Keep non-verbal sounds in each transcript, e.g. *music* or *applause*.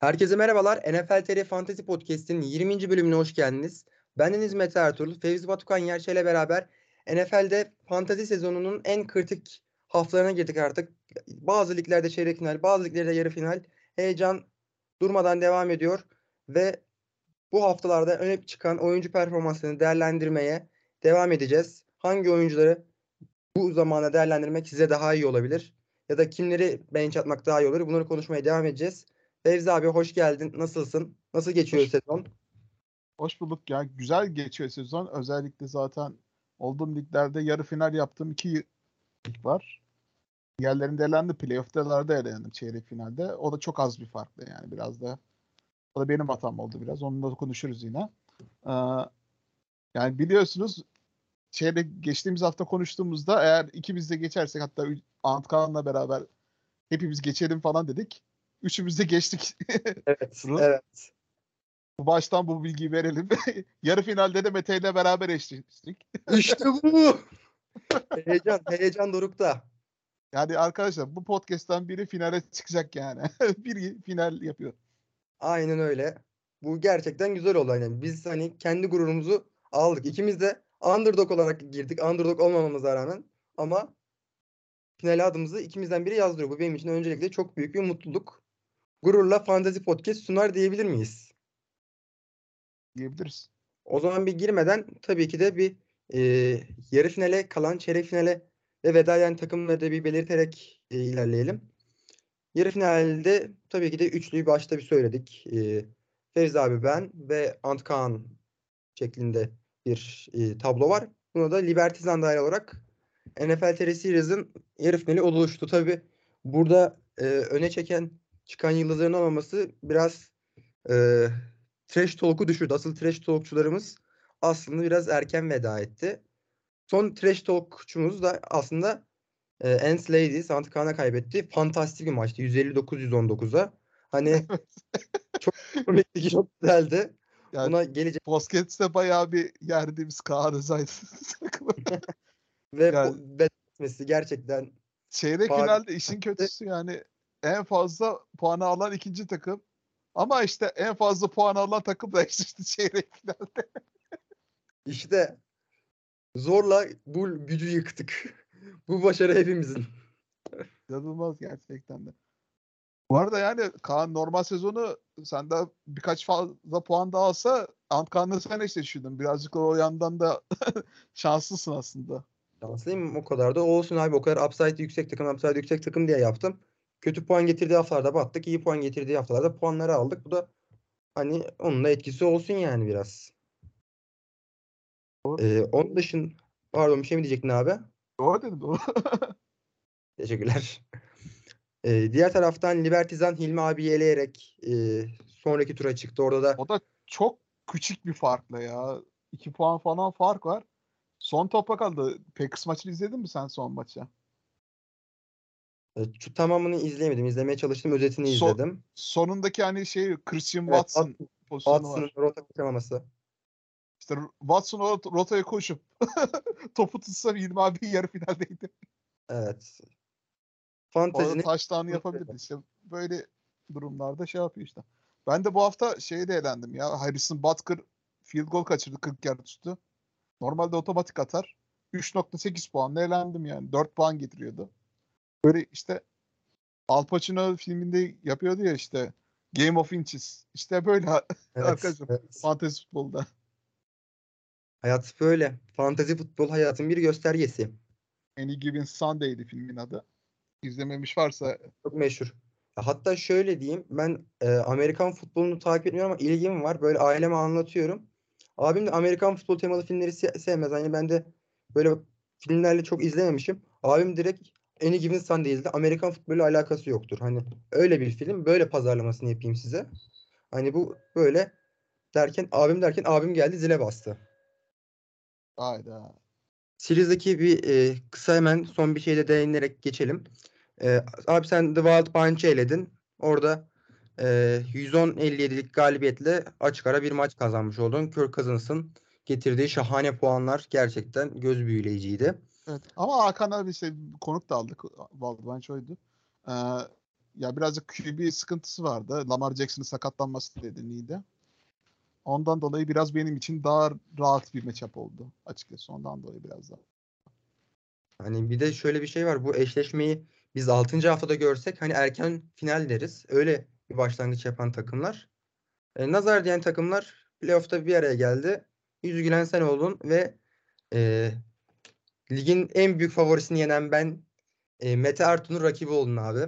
Herkese merhabalar. NFL TR Fantasy Podcast'in 20. bölümüne hoş geldiniz. Bendeniz Mete Ertuğrul, Fevzi Batukan Yerçe ile beraber NFL'de fantasy sezonunun en kritik haftalarına girdik artık. Bazı liglerde çeyrek final, bazı liglerde yarı final. Heyecan durmadan devam ediyor ve bu haftalarda öne çıkan oyuncu performanslarını değerlendirmeye devam edeceğiz. Hangi oyuncuları bu zamana değerlendirmek size daha iyi olabilir? Ya da kimleri bench atmak daha iyi olur? Bunları konuşmaya devam edeceğiz. Fevzi abi hoş geldin. Nasılsın? Nasıl geçiyor Hoş- sezon? Hoş bulduk ya. Güzel geçiyor sezon. Özellikle zaten olduğum liglerde yarı final yaptığım iki lig var. Diğerlerinde elendi. Playoff'talarda elendim çeyrek finalde. O da çok az bir farklı yani biraz da. O da benim hatam oldu biraz. Onunla da konuşuruz yine. Ee, yani biliyorsunuz çeyrek geçtiğimiz hafta konuştuğumuzda eğer ikimiz de geçersek hatta Antkan'la beraber hepimiz geçelim falan dedik. Üçümüz de geçtik. *laughs* Evet. Evet. Bu baştan bu bilgiyi verelim. *laughs* Yarı finalde de Mete ile beraber eşleştik. *laughs* İşte bu. heyecan, heyecan dorukta. Yani arkadaşlar bu podcast'tan biri finale çıkacak yani. biri final yapıyor. Aynen öyle. Bu gerçekten güzel oldu. Yani biz hani kendi gururumuzu aldık. İkimiz de underdog olarak girdik. Underdog olmamamıza rağmen. Ama finale adımızı ikimizden biri yazdırıyor. Bu benim için öncelikle çok büyük bir mutluluk. Gururla Fantasy Podcast sunar diyebilir miyiz? diyebiliriz. O zaman bir girmeden tabii ki de bir e, yarı finale kalan çeyrek finale ve veda eden takımları da bir belirterek e, ilerleyelim. Yarı finalde tabii ki de üçlüyü başta bir söyledik. E, Feriz abi ben ve Ant Kaan şeklinde bir e, tablo var. Buna da Libertizan dahil olarak NFL TR Series'in yarı finali oluştu. Tabii burada e, öne çeken çıkan yıldızların olmaması biraz e, trash talk'u düşürdü. Asıl trash talkçularımız aslında biraz erken veda etti. Son trash talkçumuz da aslında e, Ants Ladies Antkan'a kaybetti. Fantastik bir maçtı. 159-119'a. Hani *laughs* çok komikti, çok güzeldi. *laughs* Yani Buna gelecek Podcast'te bayağı bir yerdiğimiz Kaan Özay'dı. *laughs* ve yani- bu etmesi gerçekten Çeyrek finalde işin kötüsü yani en fazla puanı alan ikinci takım. Ama işte en fazla puan alan takım da *laughs* eşleşti çeyrek finalde. işte zorla bu gücü yıktık. *laughs* bu başarı hepimizin. İnanılmaz gerçekten de. Bu arada yani Kaan normal sezonu sende birkaç fazla puan daha alsa Antkan'la sen eşleşiyordun. Birazcık o yandan da *laughs* şanslısın aslında. Şanslıyım o kadar da olsun abi o kadar upside yüksek takım upside yüksek takım diye yaptım. Kötü puan getirdiği haftalarda battık. iyi puan getirdiği haftalarda puanları aldık. Bu da hani onun da etkisi olsun yani biraz. Doğru. Ee, onun dışın pardon bir şey mi diyecektin abi? Doğru dedim doğru. *laughs* Teşekkürler. Ee, diğer taraftan Libertizan Hilmi abi eleyerek e, sonraki tura çıktı. Orada da O da çok küçük bir farkla ya. 2 puan falan fark var. Son topa kaldı. Packers maçını izledin mi sen son maçı? Şu tamamını izleyemedim. İzlemeye çalıştım. Özetini So- izledim. Sonundaki hani şey Christian Evet, Watson pozisyonu Watson'ın var. rota kaçırmaması. İşte Watson o rotaya koşup *laughs* topu tutsa Hilmi abi yarı finaldeydi. Evet. Orada Fantezinin taştanı yapabilirdi. İşte böyle durumlarda şey yapıyor işte. Ben de bu hafta şeye de eğlendim ya. Harrison Butker field goal kaçırdı 40 yard üstü. Normalde otomatik atar. 3.8 puanla eğlendim yani. 4 puan getiriyordu. Böyle işte Al Pacino filminde yapıyordu ya işte Game of Inches. İşte böyle *laughs* evet, arkadaşım. evet. fantezi futbolda. Hayat böyle. Fantezi futbol hayatın bir göstergesi. Any Given Sunday'di filmin adı. İzlememiş varsa Çok meşhur. Hatta şöyle diyeyim. Ben e, Amerikan futbolunu takip etmiyorum ama ilgim var. Böyle aileme anlatıyorum. Abim de Amerikan futbol temalı filmleri se- sevmez. Hani ben de böyle filmlerle çok izlememişim. Abim direkt Any Given Sunday izledi. Amerikan futboluyla alakası yoktur. Hani öyle bir film. Böyle pazarlamasını yapayım size. Hani bu böyle derken abim derken abim geldi zile bastı. hayda. Series'deki bir e, kısa hemen son bir şeyle değinerek geçelim. E, abi sen The Wild Bunch'ı eledin. Orada e, 110-57'lik galibiyetle açık ara bir maç kazanmış oldun. Kirk Cousins'ın getirdiği şahane puanlar gerçekten göz büyüleyiciydi. Evet. Ama Hakan abi işte konuk da aldık. Valdivanço'ydu. Ee, ya birazcık QB sıkıntısı vardı. Lamar Jackson'ın sakatlanması nedeniyle. Ondan dolayı biraz benim için daha rahat bir matchup oldu açıkçası. Ondan dolayı biraz daha. Hani bir de şöyle bir şey var. Bu eşleşmeyi biz 6. haftada görsek hani erken final deriz. Öyle bir başlangıç yapan takımlar. E, nazar diyen takımlar playoff'ta bir araya geldi. Yüzü gülen sen oldun ve e, ligin en büyük favorisini yenen ben e, Mete Artun'un rakibi oldun abi.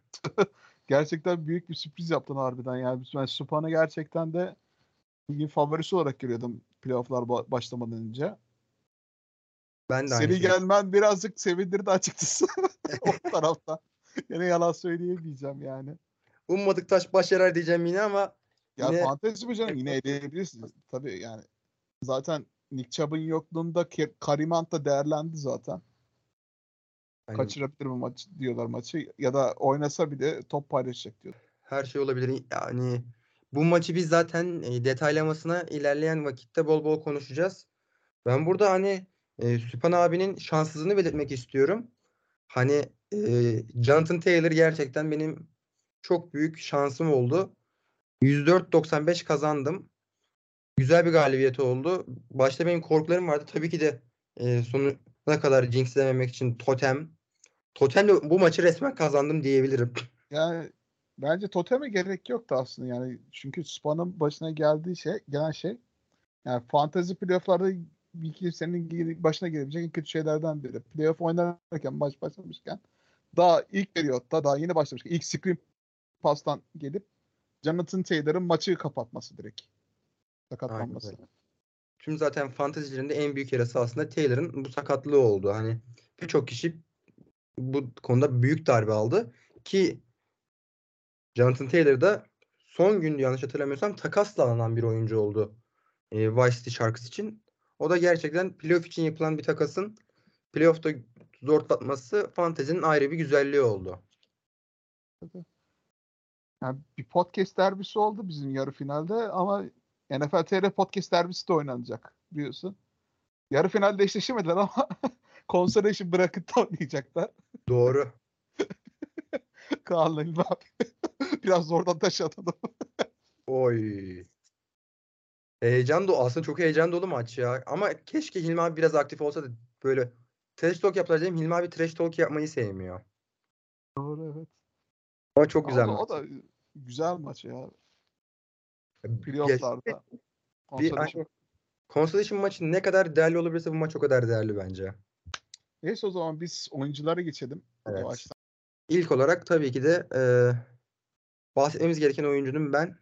*laughs* Gerçekten büyük bir sürpriz yaptın harbiden. Yani ben Supan'ı gerçekten de ligin favorisi olarak görüyordum playoff'lar ba- başlamadan önce. Ben de aynı Seni şeyi- gelmen birazcık sevindirdi açıkçası *laughs* *laughs* o tarafta. Yine yalan söyleyemeyeceğim yani. Ummadık taş baş yarar diyeceğim yine ama Ya Yine- fantezi mi canım? Yine edebilirsiniz. Tabii yani. Zaten Nick Chubb'ın yokluğunda Ke- Karim Hunt da değerlendi zaten. hani Kaçırabilir bu maç diyorlar maçı. Ya da oynasa bile top paylaşacak diyor. her şey olabilir. Yani bu maçı biz zaten e, detaylamasına ilerleyen vakitte bol bol konuşacağız. Ben burada hani e, Süpan abinin şanssızlığını belirtmek istiyorum. Hani e, Jonathan Taylor gerçekten benim çok büyük şansım oldu. 104-95 kazandım. Güzel bir galibiyet oldu. Başta benim korkularım vardı. Tabii ki de e, sonuna kadar jinxlememek için totem. Totemle bu maçı resmen kazandım diyebilirim. *laughs* Yani bence toteme gerek yoktu aslında yani. Çünkü Spa'nın başına geldiği şey, gelen şey yani fantasy playoff'larda bir gel- başına gelebilecek en kötü şeylerden biri. Playoff oynarken maç başlamışken daha ilk periyotta daha yeni başlamışken ilk screen pass'tan gelip Jonathan Taylor'ın maçı kapatması direkt. Sakatlanması. Aynen Tüm zaten fantezilerinde en büyük yarası aslında Taylor'ın bu sakatlığı oldu. Hani birçok kişi bu konuda büyük darbe aldı ki Jonathan Taylor da son gün yanlış hatırlamıyorsam takasla alınan bir oyuncu oldu. E, Vice City Sharks için. O da gerçekten playoff için yapılan bir takasın playoff'ta zorlatması fantezinin ayrı bir güzelliği oldu. Yani bir podcast derbisi oldu bizim yarı finalde ama NFL TR podcast derbisi de oynanacak biliyorsun. Yarı finalde eşleşemediler ama *laughs* consolation bırakıp da oynayacaklar. Doğru. Kaan'la İlmi abi. Biraz zordan taş atalım. *laughs* Oy. Heyecan dolu. Aslında çok heyecan dolu maç ya. Ama keşke Hilmi abi biraz aktif olsa da böyle trash talk yaptılar dedim. Hilmi abi trash talk yapmayı sevmiyor. Doğru evet. Ama çok güzel o, da, maç. o da güzel maç ya. Playoff'larda. Consolation. Consolation maçı ne kadar değerli olabilirse bu maç o kadar değerli bence. Neyse o zaman biz oyunculara geçelim. Evet. Yavaştan. İlk olarak tabii ki de eee, bahsetmemiz gereken oyuncunun ben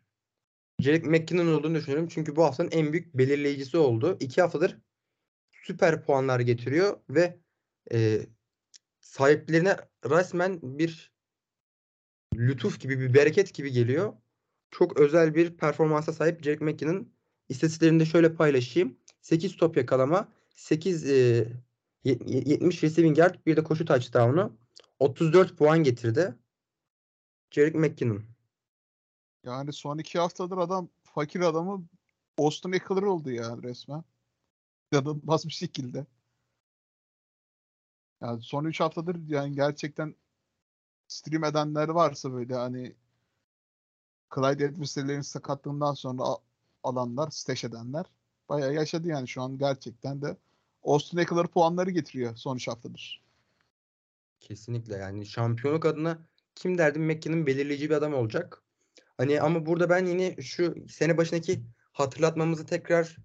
Jerick McKinnon olduğunu düşünüyorum. Çünkü bu haftanın en büyük belirleyicisi oldu. İki haftadır süper puanlar getiriyor ve eee, sahiplerine resmen bir lütuf gibi, bir bereket gibi geliyor. Çok özel bir performansa sahip Jerick McKinnon. İstatistiklerini de şöyle paylaşayım. 8 top yakalama, 8 eee, yet- 70 receiving yard, bir de koşu touchdown'u. 34 puan getirdi. Jerick McKinnon. Yani son iki haftadır adam fakir adamı Austin Eckler oldu ya resmen. İnanılmaz bir şekilde. Yani son üç haftadır yani gerçekten stream edenler varsa böyle hani Clyde Edwards-Helair'in sakatlığından sonra alanlar, stash edenler bayağı yaşadı yani şu an gerçekten de Austin Eckler puanları getiriyor son üç haftadır. Kesinlikle yani şampiyonluk adına kim derdim McKinnon belirleyici bir adam olacak. Hani ama burada ben yine şu sene başındaki hatırlatmamızı tekrar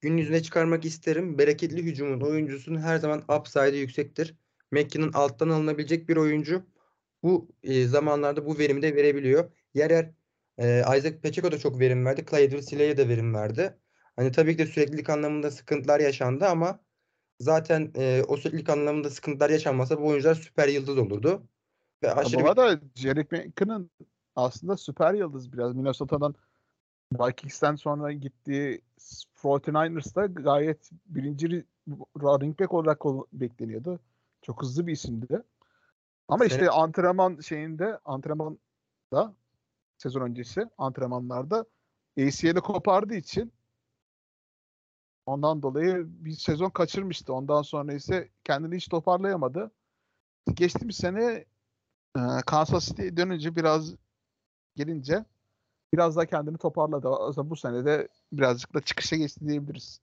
gün yüzüne çıkarmak isterim. Bereketli hücumun oyuncusunun her zaman upside'ı yüksektir. McKinnon alttan alınabilecek bir oyuncu. Bu e, zamanlarda bu verimi de verebiliyor. Yer yer e, Isaac Pacheco da çok verim verdi. Clyde Edwards-Helaire de verim verdi. Hani tabii ki de süreklilik anlamında sıkıntılar yaşandı ama zaten e, o süreklilik anlamında sıkıntılar yaşanmasa bu oyuncular süper yıldız olurdu. Ve aşırı bu arada Jerick McKinnon aslında süper yıldız biraz. Minnesota'dan Vikings'ten sonra gittiği 49ers'ta gayet birinci ri- running back olarak ol- bekleniyordu. Çok hızlı bir isimdi. Ama Sene- işte antrenman şeyinde antrenmanda sezon öncesi antrenmanlarda ACL'i kopardığı için ondan dolayı bir sezon kaçırmıştı. Ondan sonra ise kendini hiç toparlayamadı. Geçtiğimiz sene Ee, Kansas City'ye dönünce biraz gelince biraz daha kendini toparladı. Zaman bu sene de birazcık da çıkışa geçti diyebiliriz.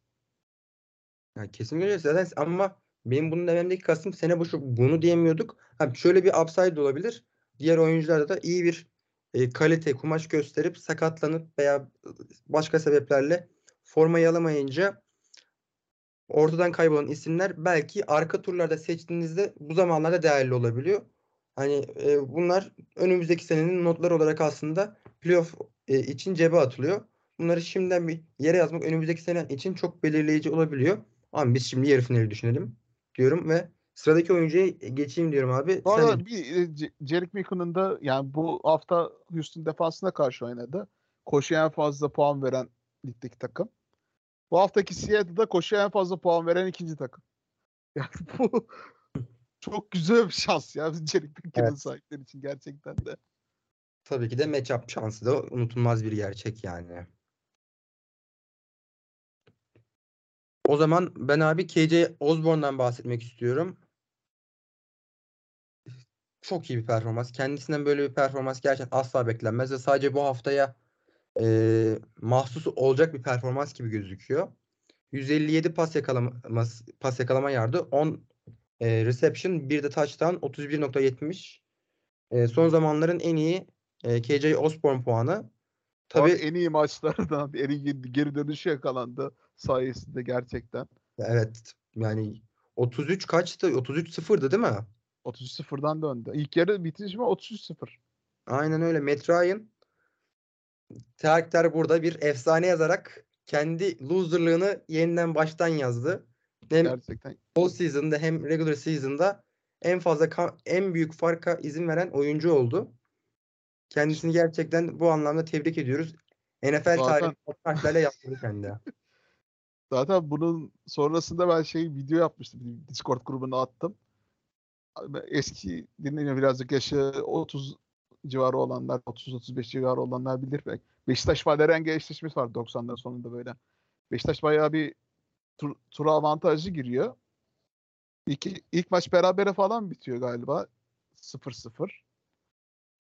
Ya kesinlikle zaten ama benim bunun dememdeki kastım sene başı bunu diyemiyorduk. Ha, şöyle bir upside de olabilir. Diğer oyuncularda da iyi bir e, kalite kumaş gösterip sakatlanıp veya başka sebeplerle formayı alamayınca ortadan kaybolan isimler belki arka turlarda seçtiğinizde bu zamanlarda değerli olabiliyor. Hani e, bunlar önümüzdeki senenin notları olarak aslında playoff e, için cebe atılıyor. Bunları şimdiden bir yere yazmak önümüzdeki sene için çok belirleyici olabiliyor. Ama biz şimdi yarı finali düşünelim diyorum ve sıradaki oyuncuya geçeyim diyorum abi. Bu Sen arada bir e, Jerick McKinnon'ın da yani bu hafta Houston defansına karşı oynadı. Koşuya en fazla puan veren ligdeki takım. Bu haftaki Seattle'da koşuya en fazla puan veren ikinci takım. *laughs* Yani bu *laughs* çok güzel bir şans ya Jerick McKinnon Evet. sahipleri için gerçekten de. tabii ki de matchup şansı da unutulmaz bir gerçek yani. O zaman ben abi KJ Osborne'dan bahsetmek istiyorum. Çok iyi bir performans. Kendisinden böyle bir performans gerçekten asla beklenmez ve sadece bu haftaya e, mahsus olacak bir performans gibi gözüküyor. 157 pas yakalaması, pas yakalama yardı, 10 e, reception, bir de touchdown, 31.70. E, son zamanların en iyi e, KJ Osborne puanı. Tabii Tabii en iyi maçlardan en iyi geri dönüşü yakalandı sayesinde gerçekten. evet yani 33 kaçtı? 33 sıfırdı değil mi? 33-0'dan döndü. İlk yarı bitirişme 33-0. Aynen öyle. Matt Ryan karakter burada bir efsane yazarak kendi loserlığını yeniden baştan yazdı. Hem Gerçekten all season'da hem regular season'da en fazla en büyük farka izin veren oyuncu oldu. Kendisini gerçekten bu anlamda tebrik ediyoruz. NFL Zaten- harflerle yaptı kendi. *laughs* Zaten bunun sonrasında ben şey video yapmıştım. Discord grubuna attım. Eski dinleyen birazcık yaşı 30 civarı olanlar, 30-35 civarı olanlar bilir belki. Beşiktaş Valerenge eşleşmesi var 90'ların sonunda böyle. Beşiktaş bayağı bir tur, tura avantajlı giriyor. İlk, ilk maç berabere falan bitiyor galiba. 0-0.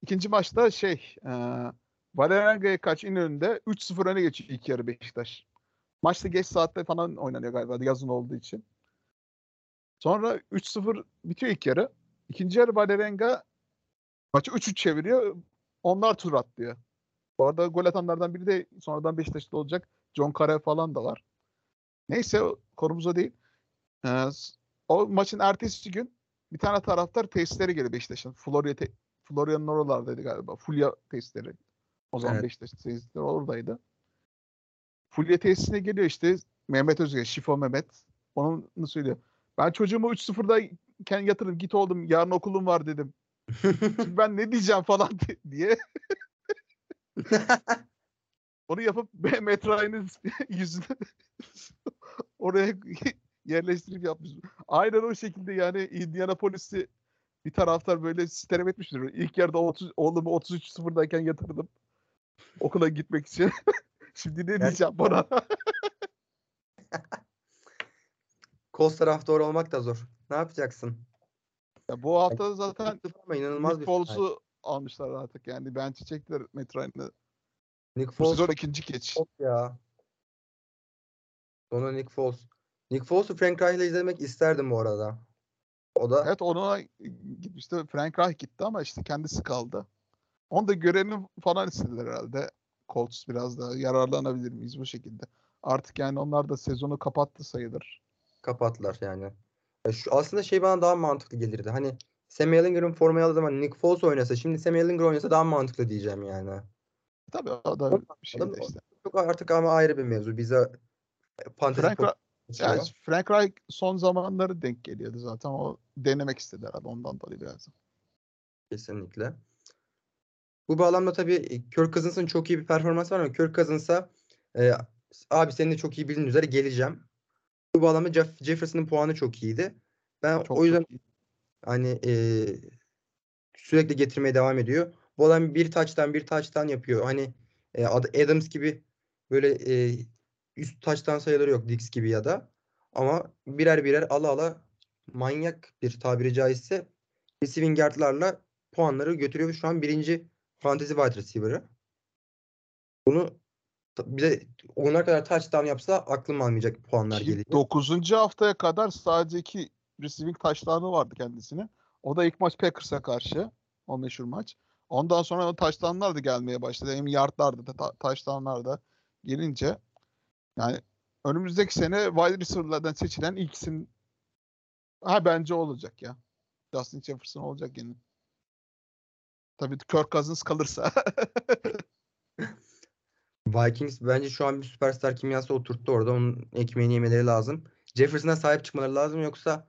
İkinci maçta şey e, Valerenge'ye kaç in önünde 3-0 öne geçiyor ilk yarı Beşiktaş. Maçta geç saatte falan oynanıyor galiba yazın olduğu için. Sonra 3-0 bitiyor ilk yarı. İkinci yarı Valerenga maçı 3-3 çeviriyor. Onlar tur atlıyor. Bu arada gol atanlardan biri de sonradan Beşiktaş'ta olacak. John Kare falan da var. Neyse o konumuz o değil. Ee, o maçın ertesi gün bir tane taraftar tesislere geliyor Beşiktaş'ın. Florya te- Florya'nın oralardaydı galiba. Fulya tesisleri. O zaman Evet. Beşiktaş tesisleri oradaydı. Fulya tesisine geliyor işte Mehmet Özge, Şifo Mehmet. Onun söylüyor. Ben çocuğumu 3-0'da iken yatırdım git oğlum yarın okulum var dedim. *laughs* Şimdi ben ne diyeceğim falan di- *laughs* diye. *laughs* Onu yapıp Mehmet Ryan'ın yüzüne oraya yerleştirip yapmış. Aynen o şekilde yani Indianapolis'i bir taraftar böyle sitem etmiştir. İlk yarıda 30, oğlumu 33-0'dayken yatırdım. Okula gitmek için. Şimdi ne diyeceğim bana? Colts taraftarı olmak da zor. Ne yapacaksın? ya bu hafta zaten Ama inanılmaz bir. Foles'u almışlar artık yani. Bench'e çektiler Matt Ryan'ı. Nick Bu Foles sezon ikinci geç. Ya. Sonra Nick Foles. Nick Foles'u Frank Reich'le izlemek isterdim bu arada. O da Evet ona gitmişti. Frank Reich gitti ama işte kendisi kaldı. Onu da görevini falan istediler herhalde. Colts biraz daha yararlanabilir miyiz bu şekilde. Artık yani onlar da sezonu kapattı sayılır. Kapattılar yani. Ya şu, aslında şey bana daha mantıklı gelirdi. Hani Sam Ellinger'ın formayı aldığı zaman Nick Foles oynasa şimdi Sam Ellinger oynasa daha mantıklı diyeceğim yani. Tabii o da bir şey de işte. Çok artık ama ayrı bir mevzu. Bize fantezi Frank, yani. Frank Reich son zamanları denk geliyordu zaten. O denemek istedi herhalde ondan dolayı biraz. Kesinlikle. Bu bağlamda tabii e, Kirk Cousins'ın çok iyi bir performansı var ama Kirk Cousins'a e, abi senin de çok iyi bildiğin üzere geleceğim. Bu bağlamda Jeff, Jefferson'ın puanı çok iyiydi. Ben Çok o yüzden iyi. hani e, sürekli getirmeye devam ediyor. Bu adam bir taçtan bir taçtan yapıyor. Hani e, Ad- Adams gibi böyle e, üst taçtan sayıları yok Dix gibi ya da. Ama birer birer ala ala manyak bir tabiri caizse receiving yardlarla puanları götürüyor şu an birinci fantasy wide receiver'ı. Bunu bir de onlar kadar touchdown yapsa aklım almayacak puanlar geliyor. 9. haftaya kadar sadece iki receiving taşlarını vardı kendisine. O da ilk maç Packers'a karşı. O meşhur maç. Ondan sonra o taştanlar da gelmeye başladı. Hem yardlar da ta- taştanlar da gelince yani önümüzdeki sene wide receiver'lardan seçilen ilk isim ha bence olacak ya. Justin Jefferson olacak yine. Tabii Kirk Cousins kalırsa. *laughs* Vikings bence şu an bir süperstar kimyası oturttu orada. Onun ekmeğini yemeleri lazım. Jefferson'a sahip çıkmaları lazım yoksa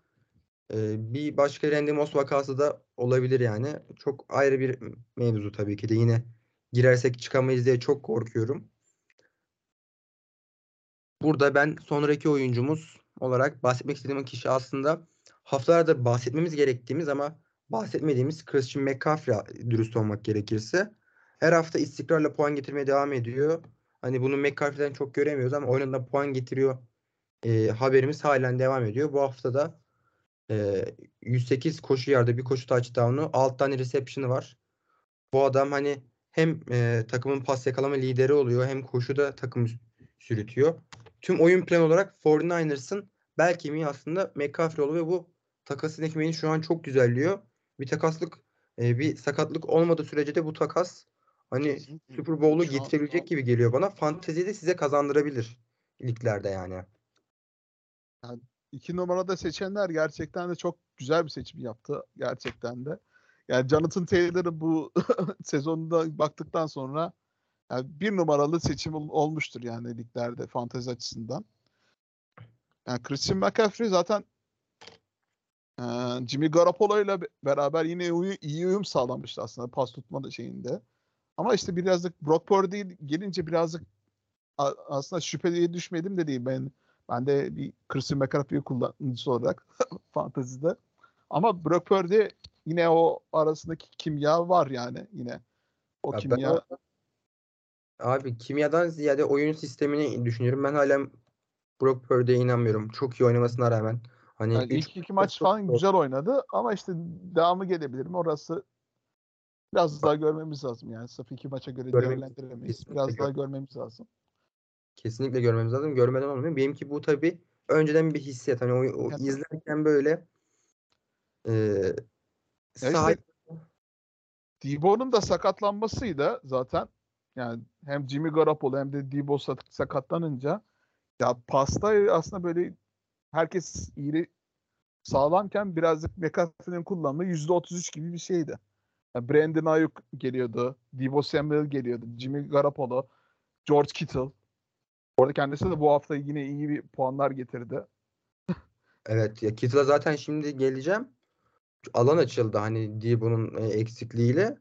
e, bir başka Randy Moss vakası da olabilir yani. Çok ayrı bir mevzu tabii ki de yine girersek çıkamayız diye çok korkuyorum. Burada ben sonraki oyuncumuz olarak bahsetmek istediğim kişi aslında haftalarda bahsetmemiz gerektiğimiz ama bahsetmediğimiz Christian McCaffrey dürüst olmak gerekirse. Her hafta istikrarla puan getirmeye devam ediyor. Hani bunu McCaffrey'den çok göremiyoruz ama oyununda puan getiriyor. e, haberimiz halen devam ediyor. Bu hafta da e, 108 koşu yardı, bir koşu touchdown'u, 6 tane reception'ı var. Bu adam hani hem e, takımın pas yakalama lideri oluyor hem koşuda takım sürütüyor. Tüm oyun planı olarak 49ers'ın bel kemiği aslında McCaffrey oluyor ve bu takasın ekmeğini şu an çok güzelliyor. Bir takaslık e, bir sakatlık olmadığı sürece de bu takas hani Super Bowl'u getirebilecek gibi geliyor bana. Fanteziyi de size kazandırabilir liglerde yani. İki numarada seçenler gerçekten de çok güzel bir seçim yaptı. Gerçekten de. Yani Jonathan Taylor'ı bu *laughs* sezonunda baktıktan sonra yani bir numaralı seçim ol- olmuştur yani liglerde fantezi açısından. Yani Christian McCaffrey zaten e, Jimmy Garoppolo ile be- beraber yine iyi uyum sağlamıştı aslında pas tutma da şeyinde. Ama işte birazcık Brock Purdy gelince birazcık aslında şüpheye düşmedim de değil. Ben ben de bir Christian McCaffrey kullanıcısı olarak *laughs* fantezide. Ama Brock Purdy yine o arasındaki kimya var yani yine. O Ya ben kimya o- Abi kimyadan ziyade oyun sistemini düşünüyorum. Ben hala Brock Purdy'ye inanmıyorum. Çok iyi oynamasına rağmen. Hani yani ilk iki maç çok falan zor. güzel oynadı ama işte devamı gelebilir mi? Orası biraz daha görmemiz lazım yani. Sırf iki maça göre Görmemiz- değerlendiremeyiz. Biraz gör- daha görmemiz lazım. Kesinlikle görmemiz lazım. Görmeden olmuyor. Benimki bu tabii önceden bir hissiyat. Hani o, o Evet. izlerken böyle e, Ya sahip işte Debo'nun da sakatlanmasıyla zaten yani hem Jimmy Garoppolo hem de Debo sak- sakatlanınca ya pasta aslında böyle herkes iyi sağlamken birazcık McCaffrey'nin kullanımı %33 gibi bir şeydi. Yani Brandon Ayuk geliyordu. Debo Samuel geliyordu. Jimmy Garoppolo, George Kittle. Orada kendisi de bu hafta yine iyi bir puanlar getirdi. Evet ya Kittle'a zaten şimdi geleceğim. Alan açıldı hani Debo'nun e, eksikliğiyle.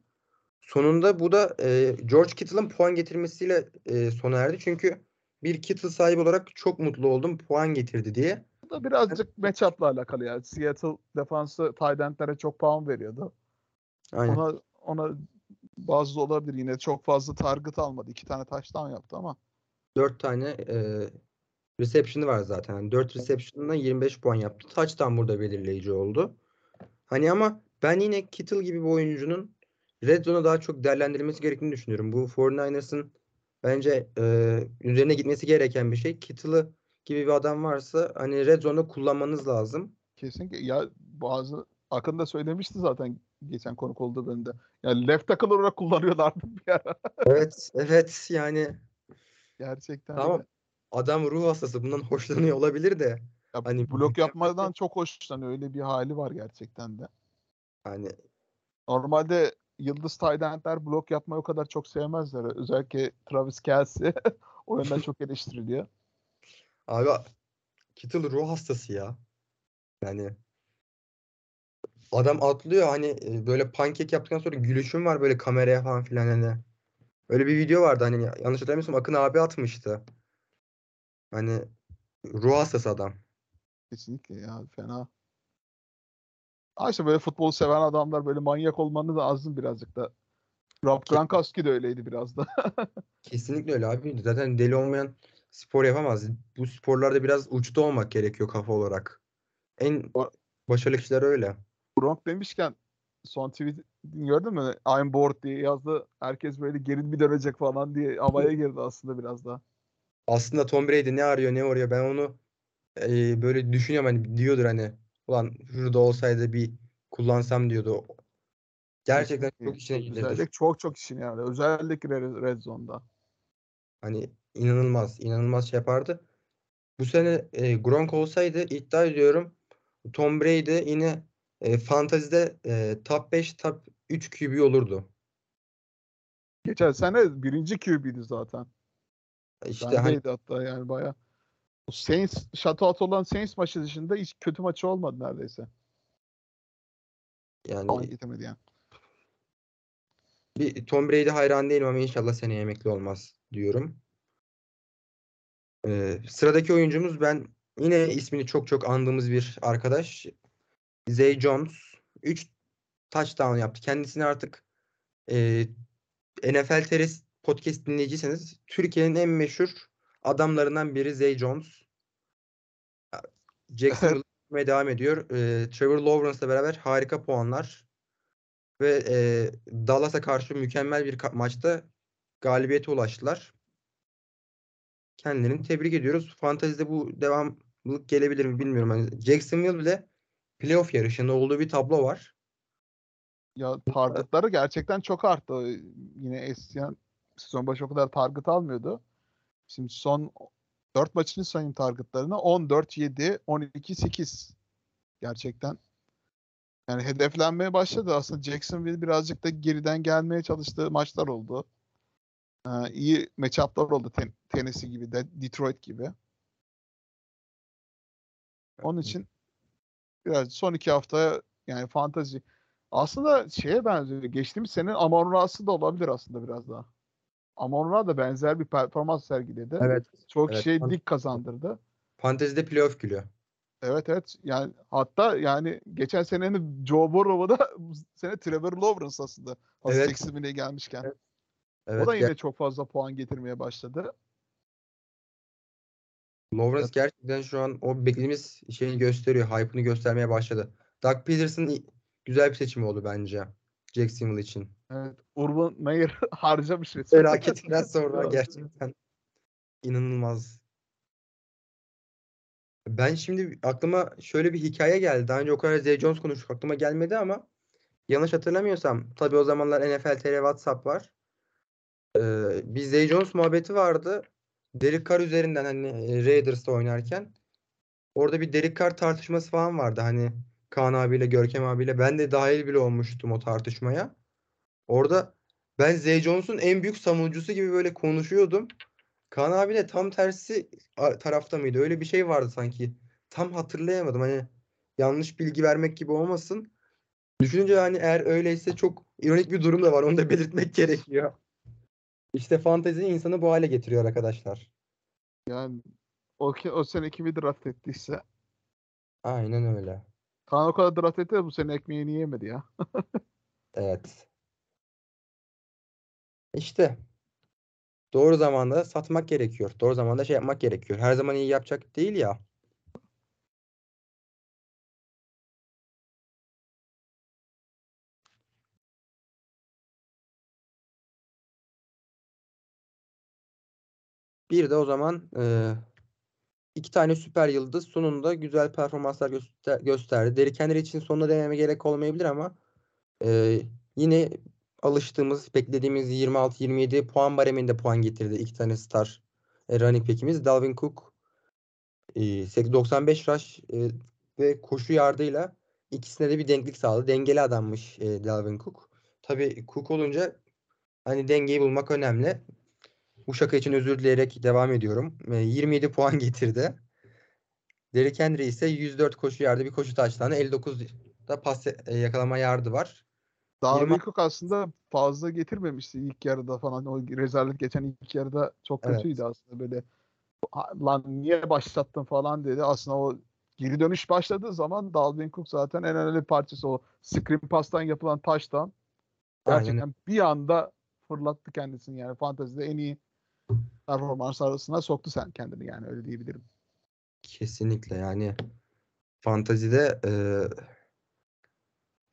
Sonunda bu da e, George Kittle'ın puan getirmesiyle e, sona erdi. Çünkü bir Kittle sahibi olarak çok mutlu oldum. Puan getirdi diye. Bu da birazcık matchup'la alakalı yani. Seattle defansı tight endlere çok puan veriyordu. Aynen. Ona ona bazı olabilir. Yine çok fazla target almadı. İki tane touchdown yaptı ama. 4 tane e, reception'ı var zaten. Yani 4 reception'dan 25 puan yaptı. Touchdown burada belirleyici oldu. Hani ama ben yine Kittle gibi bir oyuncunun Red Zone'a daha çok değerlendirilmesi gerektiğini düşünüyorum. Bu 49ers'ın bence e, üzerine gitmesi gereken bir şey. Kittle'ı gibi bir adam varsa hani Red Zone'da kullanmanız lazım. Kesinlikle ya bazı Akın da söylemişti zaten geçen konuk olduğu bölümde. Yani left tackle olarak kullanıyorlardı *laughs* bir ara. Evet, evet yani Gerçekten. Tamam. de. adam ruh hastası bundan *laughs* hoşlanıyor olabilir de Ya Hani blok yapmadan çok hoşlanıyor. Öyle bir hali var gerçekten de. hani Normalde yıldız tight blok yapmayı o kadar çok sevmezler. Özellikle Travis Kelsey o yönden çok eleştiriliyor. abi Kittle ruh hastası ya. Yani adam atlıyor hani e, böyle pankek yaptıktan sonra gülüşüm var böyle kameraya falan filan hani. Öyle bir video vardı hani yanlış hatırlamıyorsam Akın abi atmıştı. Hani ruh hastası adam. Kesinlikle ya fena. İşte böyle futbol seven adamlar böyle manyak olmanı da lazım birazcık da. Rob Gronkowski de öyleydi biraz da. *laughs* Kesinlikle öyle abi. Zaten deli olmayan spor yapamaz. Bu sporlarda biraz uçta olmak gerekiyor kafa olarak. En başarılı kişiler öyle. Gronk demişken son tweet gördün mü? I'm bored diye yazdı. Herkes böyle geri bir dönecek falan diye havaya girdi aslında biraz daha. Aslında Tom Brady ne arıyor ne oraya ben onu e, böyle düşünüyorum hani diyordur hani ulan şurada olsaydı bir kullansam diyordu. Gerçekten çok işine gelirdi. Özellikle çok çok işine yani. Özellikle Red Zone'da. Hani inanılmaz, inanılmaz şey yapardı. Bu sene e, Gronk olsaydı iddia ediyorum Tom Brady yine e, fantazide e, top 5, top 3 QB olurdu. Geçen sene birinci QB'di zaten. İşte Bendeydi hani hatta yani baya. Saints, shutout olan Saints maçı dışında hiç kötü maçı olmadı neredeyse. yani Puan getirmedi yani. bir Tom Brady hayran değilim ama inşallah seneye emekli olmaz diyorum. Ee, sıradaki oyuncumuz ben yine ismini çok çok andığımız bir arkadaş. Zay Jones. 3 touchdown yaptı. Kendisini artık e, NFL TR podcast dinleyiciyseniz Türkiye'nin en meşhur adamlarından biri Zay Jones. Jacksonville *laughs* yapmaya devam ediyor. Ee, Trevor Lawrence'la beraber harika puanlar ve e, Dallas'a karşı mükemmel bir maçta galibiyete ulaştılar. Kendilerini tebrik ediyoruz. Fantezide bu devamlılık gelebilir mi bilmiyorum. Yani Jacksonville bile playoff yarışında olduğu bir tablo var. Ya targetları gerçekten çok arttı. Yine eskiden sezon başı o kadar target almıyordu. Şimdi son 4 maçını sayayım targetlarını. 14 7 12 8. Gerçekten yani hedeflenmeye başladı. Aslında Jacksonville birazcık da geriden gelmeye çalıştığı maçlar oldu. Ee, iyi matchup'lar oldu Ten- Tennessee gibi de Detroit gibi. Onun için biraz son iki hafta yani fantazi aslında şeye benziyor. Geçtiğimiz senenin Amon Ra'sı da olabilir aslında biraz daha. Amon Ra da benzer bir performans sergiledi. Evet. Çok evet. şey dik kazandırdı. Fantezide playoff gülüyor. Evet evet. Yani hatta yani geçen senenin Joe Burrow'u da *laughs* bu sene Trevor Lawrence aslında. Hazır Evet. Gelmişken. Evet. Evet. o da yine ger- çok fazla puan getirmeye başladı. Lawrence gerçekten şu an o beklediğimiz şeyi gösteriyor. Hype'ını göstermeye başladı. Doug Peterson güzel bir seçim oldu bence. Jacksonville için. Evet. Urban Meyer *laughs* harcamış resmen. Felaketinden sonra *laughs* gerçekten inanılmaz. Ben şimdi aklıma şöyle bir hikaye geldi. Daha önce o kadar Zay Jones konuştuk. Aklıma gelmedi ama yanlış hatırlamıyorsam tabii o zamanlar NFL TR WhatsApp var. Ee, bir Zay Jones muhabbeti vardı. Derek Carr üzerinden hani e, Raiders'ta oynarken orada bir Derek Carr tartışması falan vardı. Hani Kaan abiyle Görkem abiyle ben de dahil bile olmuştum o tartışmaya. Orada ben Zay Jones'un en büyük savunucusu gibi böyle konuşuyordum. Kaan abi de tam tersi tarafta mıydı? Öyle bir şey vardı sanki. Tam hatırlayamadım. Hani yanlış bilgi vermek gibi olmasın. Düşününce hani eğer öyleyse çok ironik bir durum da var. Onu da belirtmek *laughs* gerekiyor. İşte fantezi insanı bu hale getiriyor arkadaşlar. Yani o, ki- o sene kimi draft ettiyse Aynen öyle. Kaan o kadar draft etti de bu sene ekmeğini yemedi ya. *laughs* Evet. İşte doğru zamanda satmak gerekiyor. Doğru zamanda şey yapmak gerekiyor. Her zaman iyi yapacak değil ya. Bir de o zaman e, iki tane süper yıldız sonunda güzel performanslar göster- gösterdi. Derrick Henry için sonuna dememe gerek olmayabilir ama e, yine alıştığımız, beklediğimiz 26-27 puan bareminde puan getirdi iki tane star e, running back'imiz. Dalvin Cook e, 95 rush e, ve koşu yardıyla ikisine de bir denklik sağladı. Dengeli adammış e, Dalvin Cook. Tabii Cook olunca hani dengeyi bulmak önemli. Bu şaka için özür dileyerek devam ediyorum. E, 27 puan *laughs* getirdi. Derrick Henry ise 104 koşu yardı, bir koşu taştanı, 59 da pas e, yakalama yardı var. Dalvin Yirmi- Cook aslında fazla getirmemişti ilk yarıda falan. O rezalet geçen ilk yarıda çok Evet. kötüydü aslında böyle. "Ha, Lan niye başlattın falan dedi. Aslında o geri dönüş başladığı zaman Dalvin Cook zaten en önemli parçası o screen pass'tan yapılan taştan. Aynen Gerçekten bir anda fırlattı kendisini yani fantezide en iyi performans arasına soktu sen kendini yani öyle diyebilirim. Kesinlikle yani fantazide e,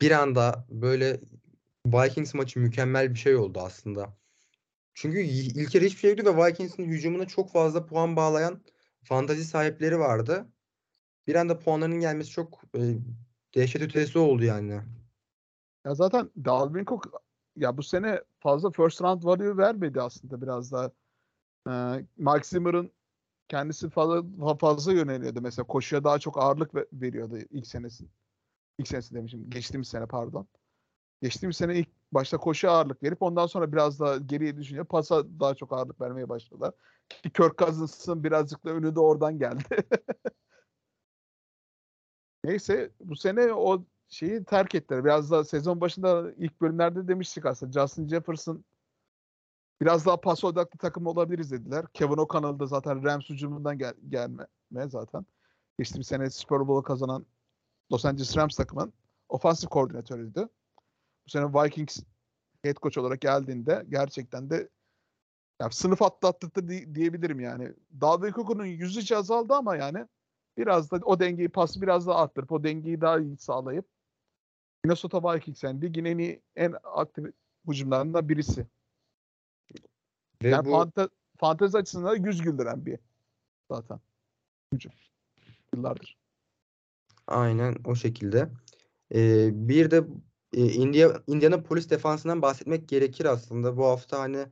bir anda böyle Vikings maçı mükemmel bir şey oldu aslında. Çünkü ilk yarı hiçbir şey yoktu ve Vikings'in hücumuna çok fazla puan bağlayan fantazi sahipleri vardı. Bir anda puanların gelmesi çok e, dehşet ötesi oldu yani. Ya zaten Dalvin Cook ya bu sene fazla first round value vermedi aslında biraz daha. Ee, Mark Zimmer'ın kendisi fazla fazla yöneliyordu. Mesela koşuya daha çok ağırlık ve- veriyordu ilk senesi. İlk senesi demişim. Geçtiğimiz sene pardon. Geçtiğimiz sene ilk başta koşuya ağırlık verip ondan sonra biraz daha geriye düşünce pasa daha çok ağırlık vermeye başladılar. Ki Kirk Cousins'ın birazcık da önü de oradan geldi. *laughs* Neyse bu sene o şeyi terk ettiler. Biraz da sezon başında ilk bölümlerde demiştik aslında. Justin Jefferson biraz daha pas odaklı takım olabiliriz dediler. Kevin O'Connell da zaten Rams hücumundan gel gelme zaten. Geçtiğimiz sene Super Bowl'u kazanan Los Angeles Rams takımın ofansif koordinatörüydü. Bu sene Vikings head coach olarak geldiğinde gerçekten de ya sınıf atlattı di- diyebilirim yani. Dalvin Cook'un yüzü hiç azaldı ama yani biraz da o dengeyi pası biraz daha arttırıp o dengeyi daha iyi sağlayıp Minnesota Vikings yani ligin en iyi en aktif hücumlarından birisi. Ve Yani bu fante, fantezi açısından da yüz güldüren bir zaten. Hücum. Yıllardır. aynen o şekilde. Ee, bir de e, India, Indiana polis defansından bahsetmek gerekir aslında. Bu hafta hani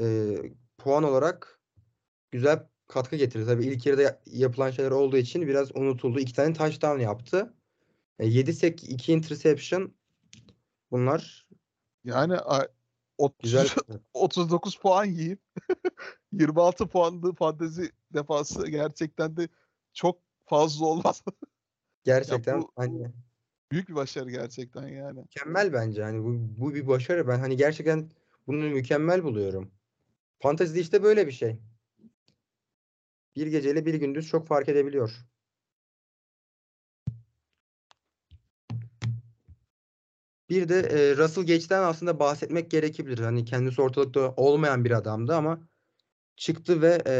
e, puan olarak güzel katkı getirdi. Tabii ilk yarıda ya- yapılan şeyler olduğu için biraz unutuldu. İki tane touchdown yaptı. E, 7 sek, 2 interception. Bunlar Yani 30, güzel. *laughs* 39 puan yiyip *laughs* 26 puanlı fantezi defası gerçekten de çok fazla olmaz. *laughs* Gerçekten bu- hani Büyük bir başarı gerçekten yani. mükemmel bence. Hani bu, bu bir başarı. Ben hani gerçekten bunu mükemmel buluyorum. Fantezide işte böyle bir şey. Bir geceyle bir gündüz çok fark edebiliyor. Bir de e, Russell Gage'den aslında bahsetmek gerekebilir. Hani kendisi ortalıkta olmayan bir adamdı ama çıktı ve e,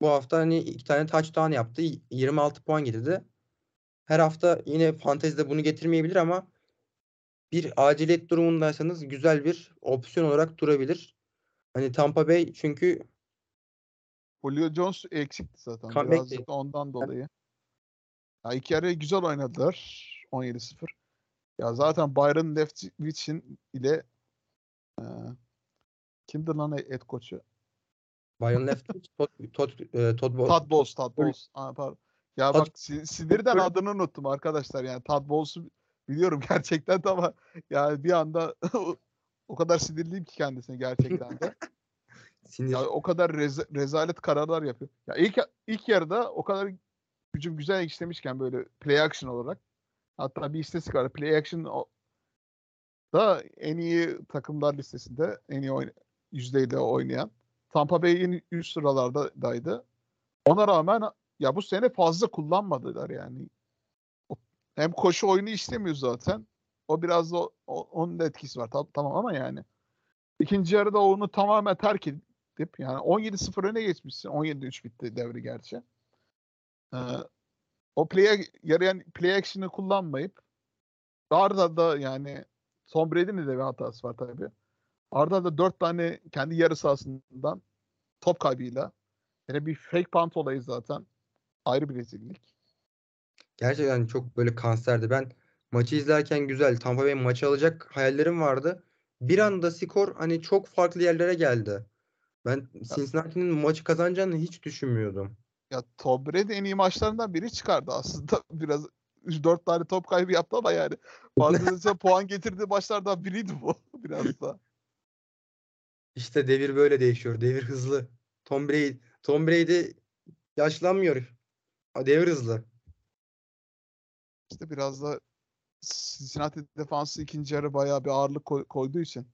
bu hafta hani iki tane touchdown yaptı. 26 puan getirdi. Her hafta yine fantezide bunu getirmeyebilir ama bir aciliyet durumundaysanız güzel bir opsiyon olarak durabilir. Hani Tampa Bay çünkü Julio Jones eksikti zaten. Birazcık ondan dolayı. Ya iki yarı güzel oynadılar. 17-0. Ya zaten Byron Leftwich'in ile e, kimdi lan head koçu? Byron Leftwich, Todd, Todd, e, Todd Bowles. Todd Bowles, Todd Bowles. Aa, pardon. Ya Todd- bak si- sinirden adını unuttum arkadaşlar. Yani Todd Bowles'u biliyorum *laughs* gerçekten de ama yani bir anda *laughs* o kadar sinirliyim ki kendisine gerçekten de. *laughs* Sinir. Ya o kadar reza- rezalet kararlar yapıyor. Ya ilk ilk yarıda o kadar hücum güzel işlemişken böyle play action olarak hatta bir istatistik var. Play action da en iyi takımlar listesinde en iyi oyn- yüzdeyle oynayan Tampa Bay'in üst sıralardaydı. Ona rağmen ya bu sene fazla kullanmadılar yani. Hem koşu oyunu istemiyor zaten. O biraz da o- onun da etkisi var. Tam- Tamam ama yani. İkinci yarıda onu tamamen terk edip yani 17-0 öne geçmişsin. 17-3 bitti devre gerçi. Ee, o play'e yarayan play action'ı kullanmayıp Arda da yani Tom Brady'nin de bir hatası var tabii. Arda da 4 tane kendi yarı sahasından top kaybıyla yine bir fake punt olayı zaten ayrı bir rezillik. Gerçekten çok böyle kanserdi. Ben maçı izlerken güzel. Tampa Bay maçı alacak hayallerim vardı. Bir anda skor hani çok farklı yerlere geldi. Ben Cincinnati'nin maçı kazanacağını hiç düşünmüyordum. Ya Tom Brady en iyi maçlarından biri çıkardı aslında. *laughs* Biraz 3-4 tane top kaybı yaptı ama yani fazlasıyla *laughs* puan getirdiği maçlardan biriydi bu *laughs* biraz da. İşte devir böyle değişiyor. Devir hızlı. Tom Brady, Tom Brady yaşlanmıyor. Devir hızlı. İşte biraz da Cincinnati defansı ikinci yarı bayağı bir ağırlık koy- koyduğu için.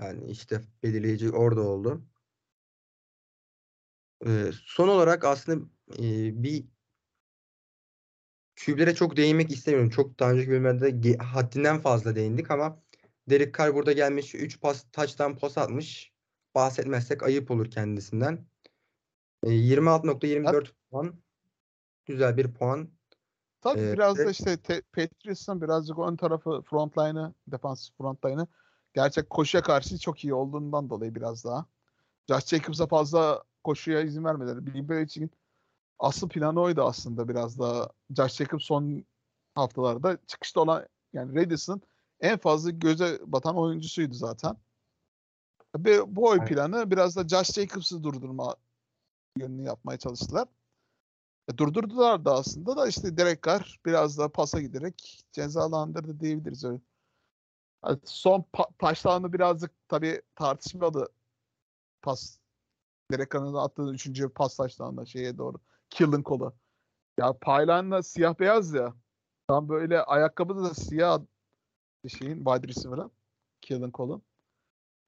Yani işte belirleyici orada oldu. Ee, son olarak aslında e, bir QB'lere çok değinmek istemiyorum. Çok daha önceki bölümlerde haddinden fazla değindik ama Derek Carr burada gelmiş 3 pas touchdown pas atmış. Bahsetmezsek ayıp olur kendisinden. E, 26.24 puan. Güzel bir puan. Tabii Ee, biraz da işte te- Patriots'ın birazcık ön tarafı front line'ı, defans front line'ı gerçek koşuya karşı çok iyi olduğundan dolayı biraz daha. Josh Jacobs'a fazla koşuya izin vermeleri. Bill Belichick'in asıl planı oydu aslında biraz daha. Josh Jacobs son haftalarda çıkışta olan yani Raiders'ın en fazla göze batan oyuncusuydu zaten. Ve bu oy Evet. planı biraz da Josh Jacobs'ı durdurma yönünü yapmaya çalıştılar. E, Durdurdular da aslında da işte Derek Carr biraz da pasa giderek cezalandırdı diyebiliriz öyle. Yani son pa- taşlarını birazcık tabii tartışmalı pas. Derek Carr'ın attığı üçüncü pas taşlarında şeye doğru. Kill'in kolu. Ya paylanla siyah beyaz ya. Tam böyle ayakkabı da siyah şeyin wide receiver'ın. Kill'in kolun.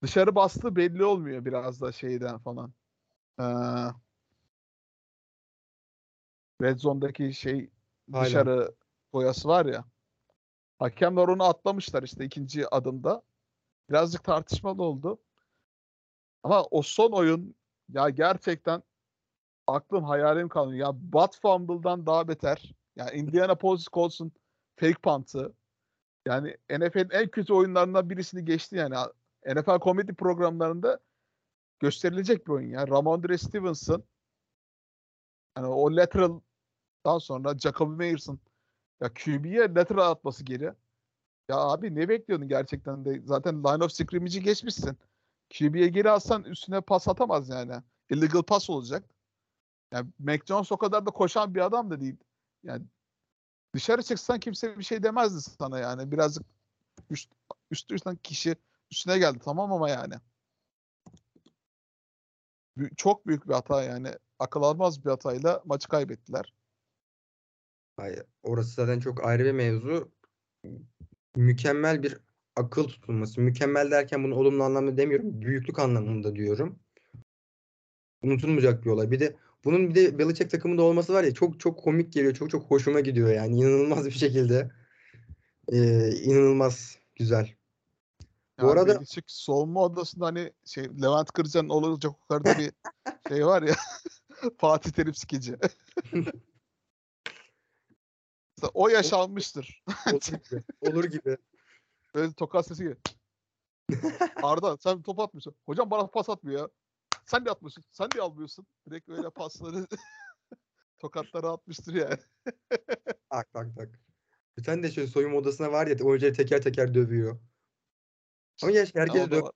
Dışarı bastığı belli olmuyor biraz da şeyden falan. Ee, Red Zone'daki şey Hala. dışarı boyası var ya. Hakemler onu atlamışlar işte ikinci adımda. Birazcık tartışmalı oldu. Ama o son oyun ya gerçekten aklım hayalim kalmıyor. Ya Bat Fumble'dan daha beter. Yani Indianapolis Colts'un fake punt'ı. Yani NFL'in en kötü oyunlarından birisini geçti yani. NFL komedi programlarında gösterilecek bir oyun ya. Ramondre Stevenson yani o lateral'dan sonra Jacoby Meyers'ın ya QB'ye lateral atması geri. Ya abi ne bekliyordun gerçekten de? Zaten line of scrimmage'i geçmişsin. QB'ye geri atsan üstüne pas atamaz yani. Illegal pas olacak. Yani Mac Jones o kadar da koşan bir adam da değil. Yani dışarı çıksan kimse bir şey demezdi sana yani. Birazcık üst, üstü üstten kişi üstüne geldi tamam ama yani. Çok büyük bir hata yani. Akıl almaz bir hatayla maçı kaybettiler. Hayır, orası zaten çok ayrı bir mevzu. Mükemmel bir akıl tutulması. Mükemmel derken bunu olumlu anlamda demiyorum. Büyüklük anlamında diyorum. Unutulmayacak bir olay. Bir de bunun bir de Belichick takımında olması var ya çok çok komik geliyor. Çok çok hoşuma gidiyor yani. inanılmaz bir şekilde. Ee, inanılmaz güzel. Bu Yani arada- Belichick soğunma odasında hani şey Levent Kırca'nın olacak yukarıda bir *laughs* şey var ya *laughs* Fatih Terim. *laughs* Mesela o yaşanmıştır. Olur gibi. Olur gibi. Böyle tokat sesi geliyor. *laughs* Arda sen top atmıyorsun. Hocam bana pas atmıyor ya. Sen de atmıyorsun. Sen de almıyorsun. Direkt böyle pasları *laughs* tokatları atmıştır yani. *laughs* Bak bak bak. Bir tane de şöyle soyunma odasına var ya oyuncuları teker teker dövüyor. Ama Ya herkes o da döv. var.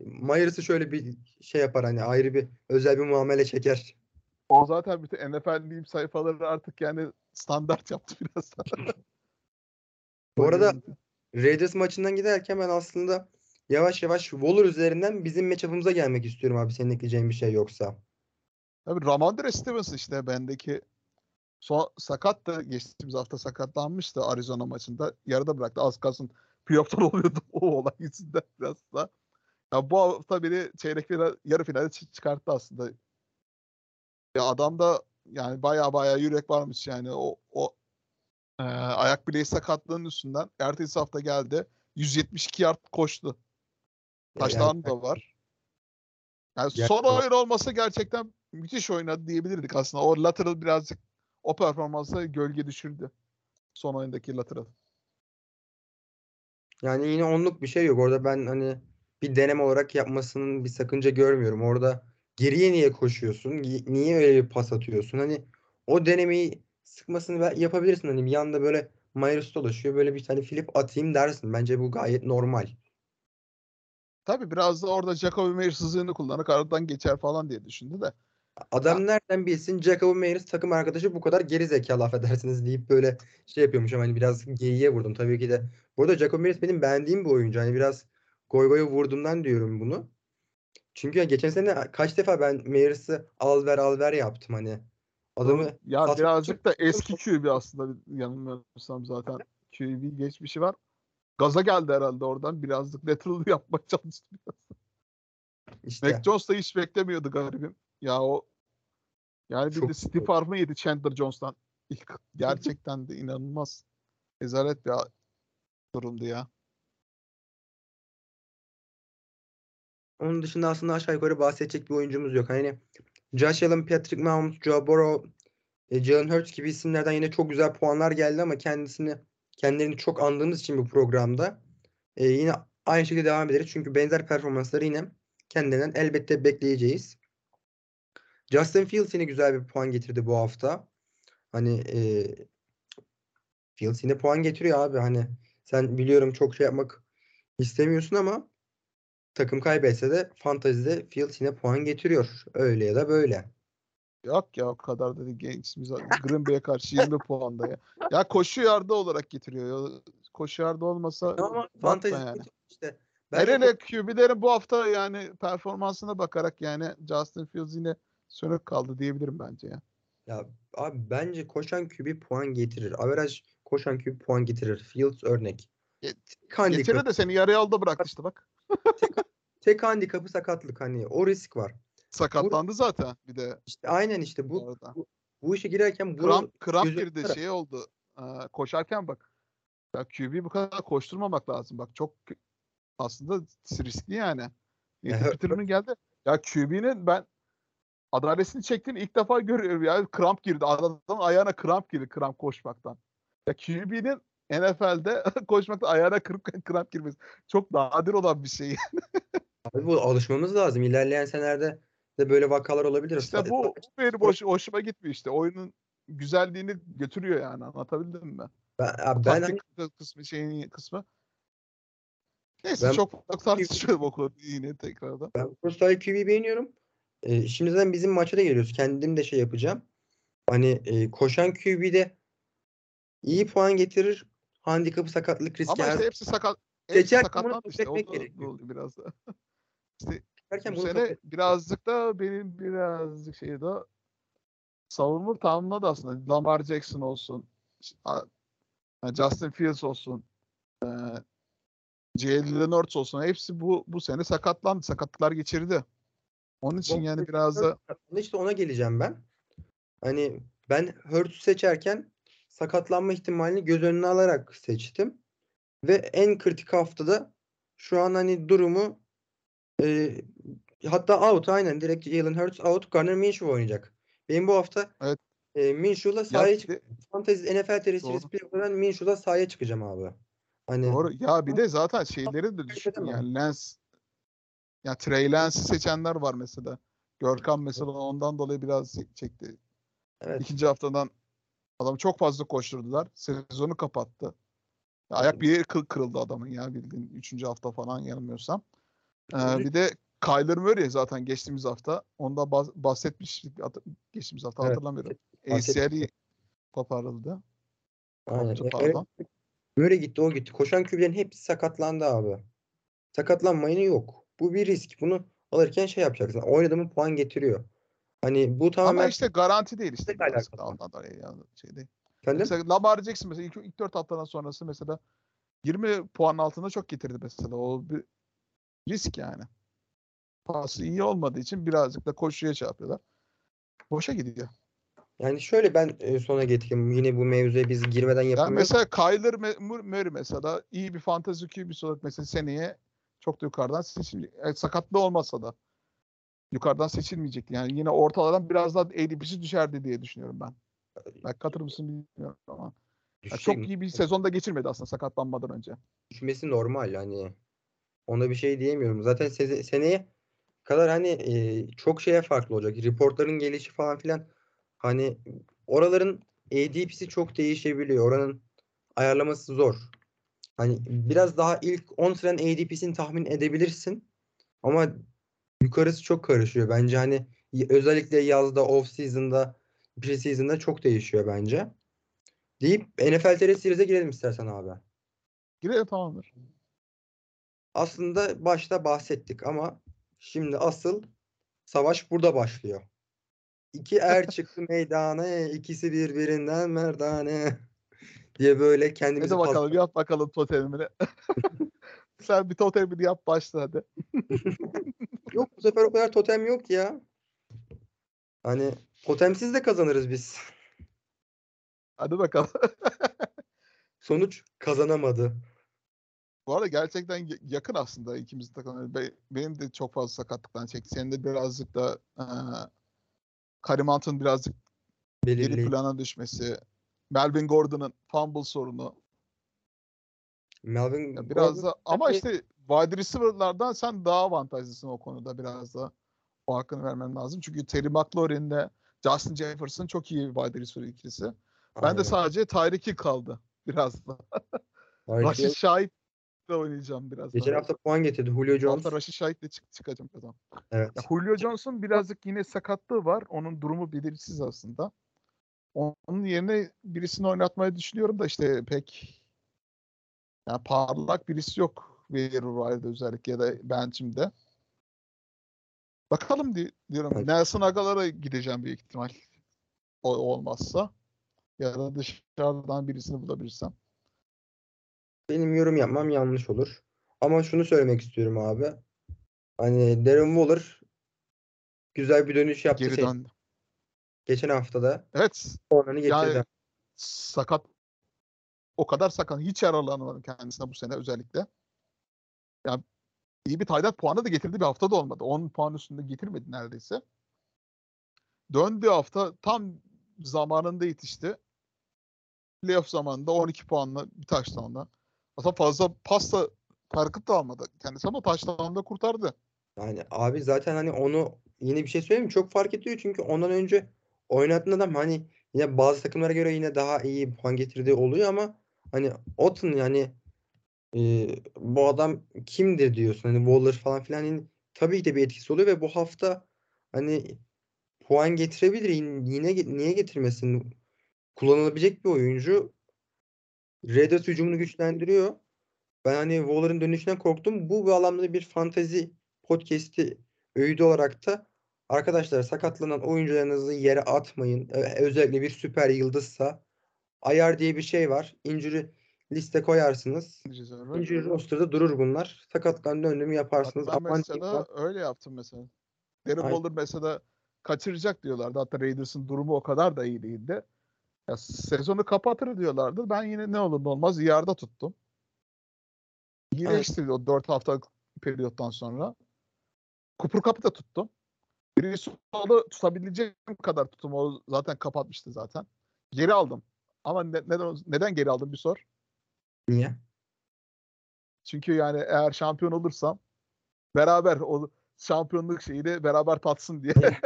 Myers'ı şöyle bir şey yapar hani ayrı bir özel bir muamele çeker. O zaten bütün NFL meme sayfaları artık yani standart yaptı biraz. Bu arada Raiders maçından giderken ben aslında yavaş yavaş Waller üzerinden bizim matchup'ımıza gelmek istiyorum abi senin ekleyeceğin bir şey yoksa. Tabii Ramondre Stevenson işte bendeki son sakat da geçtiğimiz hafta sakatlanmıştı Arizona maçında. Yarıda bıraktı. Az kalsın playoff'tan *laughs* oluyordu o olay yüzünden biraz da. Ya bu hafta biri çeyrek final, yarı finale çı- çıkarttı aslında. Ya adam da yani baya baya yürek varmış yani o o e, ayak bileği sakatlığının üstünden ertesi hafta geldi. 172 yard koştu. Taştan da var. Yani son oyun olmasa gerçekten müthiş oynadı diyebilirdik aslında. O lateral birazcık o performansa gölge düşürdü. Son oyundaki lateral. Yani yine onluk bir şey yok. Orada ben hani bir deneme olarak yapmasının bir sakınca görmüyorum. Orada geriye niye koşuyorsun? Niye öyle bir pas atıyorsun? Hani o denemeyi sıkmasını yapabilirsin. Hani bir yanda böyle Myers dolaşıyor. Böyle bir tane flip atayım dersin. Bence bu gayet normal. Tabii biraz da orada Jacoby Meyers hızını kullanarak aradan geçer falan diye düşündü de. Adam nereden bilsin Jacob Meyers takım arkadaşı bu kadar geri zekalı affedersiniz deyip böyle şey yapıyormuş ama hani biraz geyiğe vurdum tabii ki de. Bu arada Jacob Meyers benim beğendiğim bir oyuncu. Hani biraz goy goya vurduğumdan diyorum bunu. Çünkü ya geçen sene kaç defa ben Meyers'ı al ver al ver yaptım hani. Adamı Ya birazcık da *laughs* eski QB aslında yanılmıyorsam zaten QB geçmişi var. Gaza geldi herhalde oradan. Birazcık lateral *laughs* yapmaya çalıştı. işte Mac Jones da hiç beklemiyordu garibim. Ya o yani bir Çok de stiff arm'ı yedi Chandler Jones'tan. İlk *laughs* gerçekten de inanılmaz. Rezalet bir durumdu ya. onun dışında aslında aşağı yukarı bahsedecek bir oyuncumuz yok. Hani Josh Allen, Patrick Mahomes, Joe Burrow e, Jalen Hurts gibi isimlerden yine çok güzel puanlar geldi ama kendisini kendilerini çok andığımız için bu programda e, yine aynı şekilde devam ederiz. Çünkü benzer performansları yine kendilerinden elbette bekleyeceğiz. Justin Fields yine güzel bir puan getirdi bu hafta. Hani e, Fields yine puan getiriyor abi. Hani sen biliyorum çok şey yapmak istemiyorsun ama takım kaybetse de fantazide Fields yine puan getiriyor. Öyle ya da böyle. Yok ya o kadar da değil. genç. Biz Green Bay'e karşı 20 *laughs* puanda ya. Ya koşu yardı olarak getiriyor. Koşu yardı olmasa Ama fantazide yani. işte Nereye QB'lerin bu hafta yani performansına bakarak yani Justin Fields yine sönük kaldı diyebilirim bence ya. Ya abi bence koşan QB puan getirir. Average koşan QB puan getirir. Fields örnek. Get- Getirir de seni yarı yolda bıraktı işte bak. tek handikapı sakatlık hani o risk var. Sakatlandı zaten bir de İşte aynen işte bu bu bu işe girerken bunu Kramp, kramp girdi alarak- şey oldu. Aa, koşarken bak. Ya QB bu kadar koşturmamak lazım. Bak çok aslında riskli yani. Peterman geldi. Ya QB'nin ben adalesini çektiğini ilk defa görüyorum. Ya kramp girdi. Adamın ayağına kramp girdi kramp koşmaktan. Ya QB'nin NFL'de *laughs* koşmakta ayağına kramp, kramp girmesi çok nadir olan bir şey. *laughs* Abi bu alışmamız lazım. İlerleyen senelerde de böyle vakalar olabilir. İşte bu, bu benim hoş, hoşuma gitmiyor işte. Oyunun güzelliğini götürüyor yani. Anlatabildim mi? ben, abi ben hani kısmı şeyin kısmı. Neyse Ben- çok tartışıyorum o konuyu yine tekrardan. Ben Prostal QB'yi beğeniyorum. Ee, şimdi zaten bizim maça da geliyoruz. Kendim de şey yapacağım. Hani e, koşan QB'de iyi puan getirir. Handikapı sakatlık riski Ama işte hepsi sakat. Hepsi sakatlandı işte. O da, gerekiyor. da biraz da. *laughs* işte derken bu sene kabul- birazcık da benim birazcık şey de savunma tamamladı aslında. Lamar Jackson olsun. Justin Fields olsun. E, Jalen Leonard olsun. Hepsi bu bu sene sakatlandı. Sakatlıklar geçirdi. Onun için yani biraz da İşte ona geleceğim ben. Hani ben Hurts'u seçerken sakatlanma ihtimalini göz önüne alarak seçtim. Ve en kritik haftada şu an hani durumu e, hatta out aynen direkt Jalen Hurts out Garner Minshew oynayacak. Benim bu hafta Evet. e, Minshew'la ya sahaya çık Fantasy NFL Doğru. playoff'dan Minshew'la sahaya çıkacağım abi. Hani Doğru. Ya bir de zaten şeyleri de düşün. Yani Lens ya Trey Lance'i seçenler var mesela. Görkan mesela ondan dolayı biraz çekti. evet. İkinci haftadan adam çok fazla koşturdular. Sezonu kapattı. Ya ayak bir yeri kı- kırıldı adamın ya bildiğin. Üçüncü hafta falan yanılmıyorsam. Ee, bir de Kyler Murray zaten geçtiğimiz hafta. Ondan bahs- bahsetmiştik geçtiğimiz hafta Evet. hatırlamıyorum. Bahsettik. ACL'i koparıldı. Aynen. Pardon. Gitti o gitti. Koşan QB'lerin hepsi sakatlandı abi. Sakatlanmayını yok. Bu bir risk. Bunu alırken şey yapacaksın. Oynadığımın puan getiriyor. Hani bu tamamen Ama işte garanti değil işte. Yani şey değil. efendim Mesela Lamar Jackson mesela ilk, ilk 4 haftadan sonrası mesela 20 puan altında çok getirdi mesela. O bir risk yani. Pası iyi olmadığı için birazcık da koşuya yapıyorlar. Boşa gidiyor. yani şöyle ben e, sona getireyim. Yine bu mevzuya biz girmeden Yani yapamıyoruz. mesela Kyler Murray mesela iyi bir fantasy QB'si olarak mesela seneye çok da yukarıdan seçilecek. Evet, sakatlığı olmasa da yukarıdan seçilmeyecek. Yani yine ortalardan biraz daha ADP'si düşerdi diye düşünüyorum ben. Ben katılır mısın bilmiyorum ama. Ya Düşecek çok iyi bir sezonda geçirmedi aslında sakatlanmadan önce. düşmesi normal hani. Ona bir şey diyemiyorum. Zaten seze- seneye kadar hani e, çok şeye farklı olacak. Reportların gelişi falan filan hani oraların ADP'si çok değişebiliyor. Oranın ayarlaması zor. Hani biraz daha ilk 10 sıranın ADP'sini tahmin edebilirsin. Ama yukarısı çok karışıyor. Bence hani özellikle yazda, off season'da, pre-season'da çok değişiyor bence. Deyip NFL TR Series'e girelim istersen abi. Girelim tamamdır. Aslında başta bahsettik ama şimdi asıl savaş burada başlıyor. İki er *laughs* çıktı meydana, ikisi birbirinden merdane diye böyle kendimizi Hadi bakalım pas- yap bakalım totemini. *laughs* Sen bir totemini yap başla hadi. *laughs* Yok bu sefer o kadar totem yok ya. Hani totemsiz de kazanırız biz. Hadi bakalım. Sonuç kazanamadı. Bu arada gerçekten ya- yakın aslında ikimiz de takım. Be- Benim de çok fazla sakatlıktan çekti. Senin de birazcık da eee Karim Hunt'ın birazcık geri belirleyici. plana düşmesi, Melvin Gordon'ın fumble sorunu. Melvin Ya biraz Gordon da ama işte wide receiver'lardan sen daha avantajlısın o konuda biraz da. O hakkını vermen lazım. Çünkü Terry McLaurin'le Justin Jefferson çok iyi wide receiver ikilisi. Ben Aynen. de sadece Tyreek kaldı biraz da. Rashid Şahit'le oynayacağım biraz Geçen daha. hafta puan getirdi Julio Jones. hafta Rashid Şahit'le çık çıkacağım kazan. Evet. Ya Julio Jones'un birazcık yine sakatlığı var. Onun durumu belirsiz aslında. Onun yerine birisini oynatmayı düşünüyorum da işte pek yani parlak birisi yok waiver wire'da özellikle ya da bench'imde. Bakalım di- diyorum. Evet. Nelson Agalar'a gideceğim büyük ihtimal. O olmazsa. Ya da dışarıdan birisini bulabilirsem. Benim yorum yapmam yanlış olur. Ama şunu söylemek istiyorum abi. Hani Darren Waller güzel bir dönüş yaptı Geri şey, döndü. geçen haftada. Evet. Oranı getirdi. Yani sakat o kadar sakat. Hiç yaralanamadım kendisine bu sene özellikle. Yani iyi bir taydat puanı da getirdi bir hafta da olmadı. 10 puan üstünde getirmedi neredeyse. Döndüğü hafta tam zamanında yetişti. Playoff zamanında 12 puanla bir touchdownla. Aslında fazla pasta tarkıt da almadı kendisi ama touchdown'da kurtardı. Yani abi zaten hani onu yine bir şey söyleyeyim mi? Çok fark ediyor çünkü ondan önce oynattığın adam hani yine bazı takımlara göre yine daha iyi puan getirdiği oluyor ama hani Otton yani e, bu adam kimdir diyorsun hani Waller falan filan hani tabii ki de bir etkisi oluyor ve bu hafta hani puan getirebilir Yine- niye getirmesin kullanılabilecek bir oyuncu Hat hücumunu güçlendiriyor. Ben hani Waller'ın dönüşünden korktum. Bu bağlamda bir fantezi podcast'i öğüdü olarak da arkadaşlar sakatlanan oyuncularınızı yere atmayın. Özellikle bir süper yıldızsa ayar diye bir şey var. Injury liste koyarsınız. Injury roster'da durur bunlar. Sakatlandı önlemi Bak yaparsınız. Aman mesela öyle yaptım mesela. Darren. Waller mesela kaçıracak diyorlardı. Hatta Raiders'ın durumu o kadar da iyi değildi. Ya sezonu kapatır diyorlardı. Ben yine ne olur ne olmaz yarda tuttum. İyileştirdi o 4 haftalık periyottan sonra. Cooper Cup'ı da tuttum. Brisson'u tutabileceğim kadar tuttum. O zaten kapatmıştı zaten. Geri aldım. Ama ne- neden neden geri aldım bir sor. niye? Çünkü yani eğer şampiyon olursam beraber o şampiyonluk şeyini beraber tatsın diye. *laughs*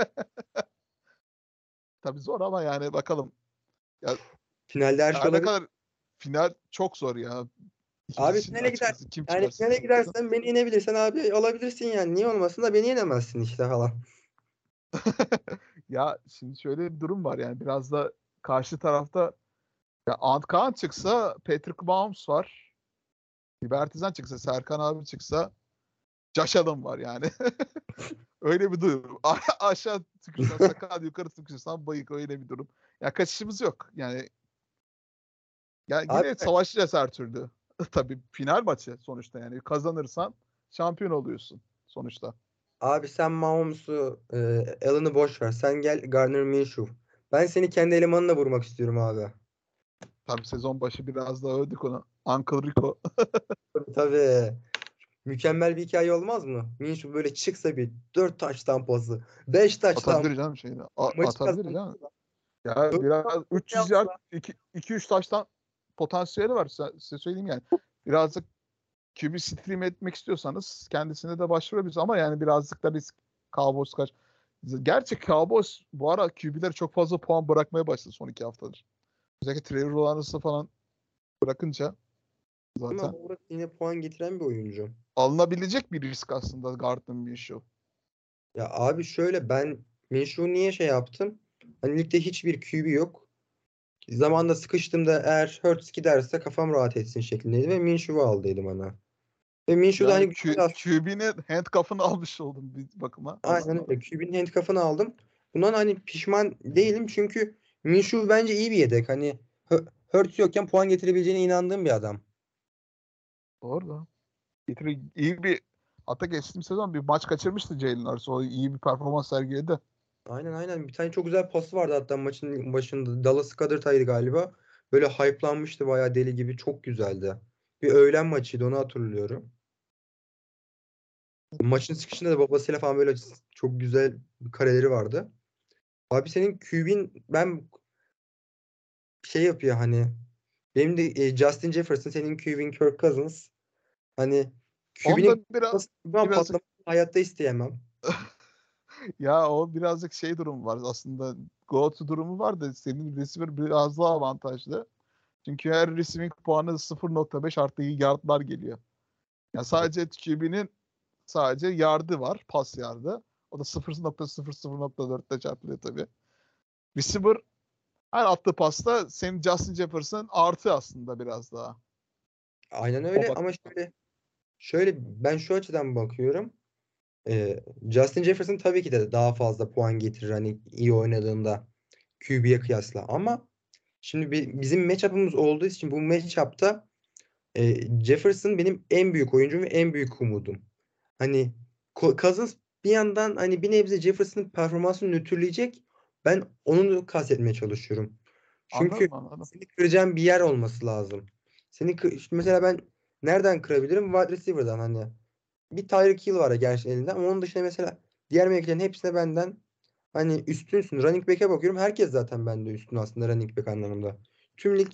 Tabii zor ama yani bakalım. Finalde her şey olabilir. kadar final çok zor ya. İkisi Abi finale gider- açıkçası Kim Yani finale gidersen beni yenebilirsen abi alabilirsin yani. Niye olmasın da beni yenemezsin işte falan. *laughs* ya şimdi şöyle bir durum var yani biraz da karşı tarafta ya Ant Kaan çıksa Patrick Mahomes var. Libertizan çıksa Serkan abi çıksa Allen var yani. *laughs* öyle bir durum. *laughs* A- aşağı tükürsen *laughs* sakal yukarı tükürsen bayık öyle bir durum. Ya kaçışımız yok. Yani ya yine Abi- savaşacağız her türlü. Tabii final maçı sonuçta yani kazanırsan şampiyon oluyorsun sonuçta. Abi sen Mahomes'u, e, Allen'ı boş ver. Sen gel Gardner Minshew. Ben seni kendi elemanına vurmak istiyorum abi. Tabii sezon başı biraz daha övdük onu. Uncle Rico. Tabii. Mükemmel bir hikaye olmaz mı? Minshew böyle çıksa bir 4 touchdown pası, 5 touchdown Atabilir canım şeyini. A- atabilir canım. Ya biraz touchdown 300 yapsa- yard 2-3 taştan potansiyeli var. Size, size söyleyeyim yani. Birazcık QB stream etmek istiyorsanız kendisine de başvurabilirsiniz ama yani birazcık da risk Cowboys kaç. Gerçi Cowboys bu ara QB'leri çok fazla puan bırakmaya başladı son iki haftadır. Özellikle Trevor Lawrence'ı falan bırakınca zaten Ama yine puan getiren bir oyuncu. Alınabilecek bir risk aslında Gardner Minshew. Ya abi şöyle ben Minshew'u niye şey yaptım? Hani ligde hiçbir QB yok. Zamanda sıkıştığımda eğer Hurts giderse kafam rahat etsin şeklindeydi ve Minshew'u aldıydım ana. Ve Minshew da Yani hani Q-. QB'nin handcuff'ını *laughs* almış oldum bir bakıma. Aynen öyle. QB'nin handcuff'ını aldım. Bundan hani pişman değilim çünkü Minshew bence iyi bir yedek. Hani Hu- Hurts yokken puan getirebileceğine inandığım bir adam. Doğru da. Getiri iyi bir hatta geçtiğimiz sezon bir maç kaçırmıştı Jalen Hurts. O iyi bir performans sergiledi. Aynen aynen. Bir tane çok güzel pası vardı hatta maçın başında. Dallas Goedert'aydı galiba. Böyle hype'lanmıştı bayağı deli gibi. Çok güzeldi. Bir öğlen maçıydı onu hatırlıyorum. Maçın çıkışında da babasıyla falan böyle çok güzel kareleri vardı. Abi senin QB'in ben şey yapıyor hani. Benim de e, Justin Jefferson, senin QB'in Kirk Cousins. Hani QB'nin biraz biraz- patlamasını hayatta isteyemem. *laughs* ya o birazcık şey durumu var aslında. Go to durumu var da senin receiver biraz daha avantajlı. Çünkü her receiving puanı 0.5 artı yardlar geliyor. Ya sadece QB'nin sadece yardı var. Pas yardı. O da 0.00.4'te çarpılıyor tabii. Receiver her attığı pasta senin Justin Jefferson artı aslında biraz daha. Aynen öyle ama şöyle şöyle ben şu açıdan bakıyorum. Ee, Justin Jefferson tabii ki de daha fazla puan getirir hani iyi oynadığında QB'ye kıyasla ama şimdi bi- bizim matchup'ımız olduğu için bu matchup'ta e, Jefferson benim en büyük oyuncum ve en büyük umudum. Hani Cousins bir yandan hani bir nebze Jefferson'ın performansını nötrleyecek. Ben onu kastetmeye çalışıyorum. Çünkü Anladın mı? Anladım. seni kıracağın bir yer olması lazım. Seni mesela ben nereden kırabilirim? Wide receiver'dan hani. Bir Tyreek Hill var gerçi elinde ama onun dışında mesela diğer mevkilerin hepsine benden hani üstünsün. Running back'e bakıyorum. Herkes zaten bende üstün aslında running back anlamında. Tüm lig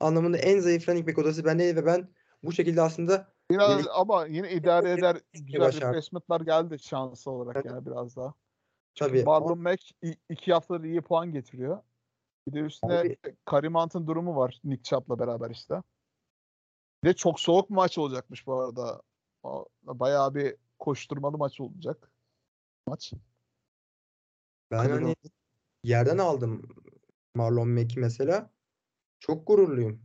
anlamında en zayıf running back odası bendeydi ve ben bu şekilde aslında Biraz Dedik- ama yine idare eder güzel başardı. replacement'lar geldi şansı olarak Evet. yani biraz daha. Çünkü tabii Marlon Mack iki haftadır iyi puan getiriyor. Bir de üstüne Abi- Karim Hunt'ın durumu var Nick Chubb'la beraber işte. Bir de çok soğuk maç olacakmış bu arada. Bayağı bir koşturmalı maç olacak. Maç. ben hani yerden aldım Marlon Mack'i mesela. Çok gururluyum.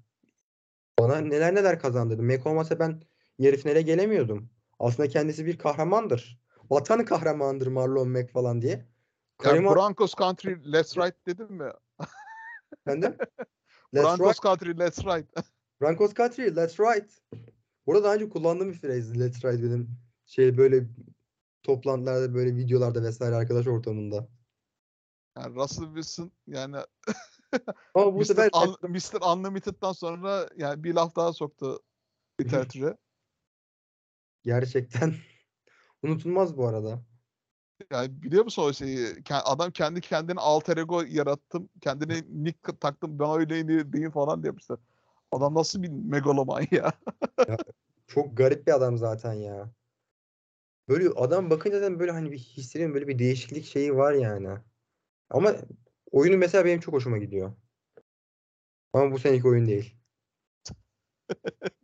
Bana neler neler kazandırdı. Mack olmasa ben yarı finale gelemiyordum. Aslında kendisi bir kahramandır. Vatan kahramandır Marlon Mack falan diye. Ya Karim Hunt Broncos Country Let's Ride dedim mi? efendim. Let's *laughs* Broncos right. Country Let's Ride. Broncos country. Let's right. Burada daha önce kullandığım bir phrase. Let's right benim. Şey böyle toplantılarda böyle videolarda vesaire arkadaş ortamında. Yani Russell Wilson yani Ama bu Mr. sefer Un- Mr. Unlimited'dan sonra yani bir laf daha soktu literatüre. *laughs* gerçekten *laughs* unutulmaz bu arada. Yani biliyor musun o şeyi? Adam kendi kendine alter ego yarattım. Kendine nick taktım. Ben öyleyim değil falan demişti. Adam nasıl bir megaloman ya. Çok garip bir adam zaten ya. Böyle adam bakınca zaten böyle hani bir hissediyorum böyle bir değişiklik şeyi var yani. Ama oyunu mesela benim çok hoşuma gidiyor. Ama bu seneki oyun değil.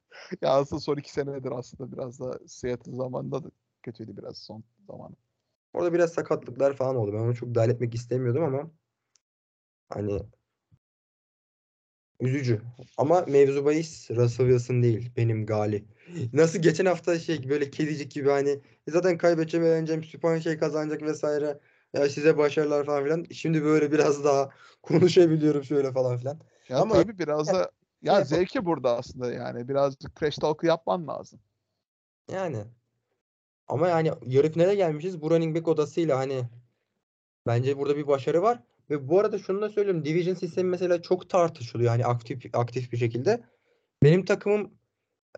*laughs* ya aslında son iki senedir aslında biraz da Seattle zamanında da kötüydü biraz son zamanı. Orada biraz sakatlıklar falan oldu. Ben onu çok dahil etmek istemiyordum ama hani üzücü. Ama mevzu bahis Russell Wilson değil. Benim gali. Nasıl geçen hafta şey böyle kedicik gibi hani "E zaten kaybedeceğim eğleneceğim süper şey kazanacak vesaire. Ya size başarılar falan filan. Şimdi böyle biraz daha *laughs* konuşabiliyorum şöyle falan filan. Ya Ama- tabii biraz da ya zevki burada aslında yani. Birazcık trash talk'ı yapman lazım. Yani. Ama yani yarı finale gelmişiz. Bu running back odasıyla hani bence burada bir başarı var. Ve bu arada şunu da söyleyeyim. Division sistemi mesela çok tartışılıyor. Hani aktif aktif bir şekilde. Benim takımım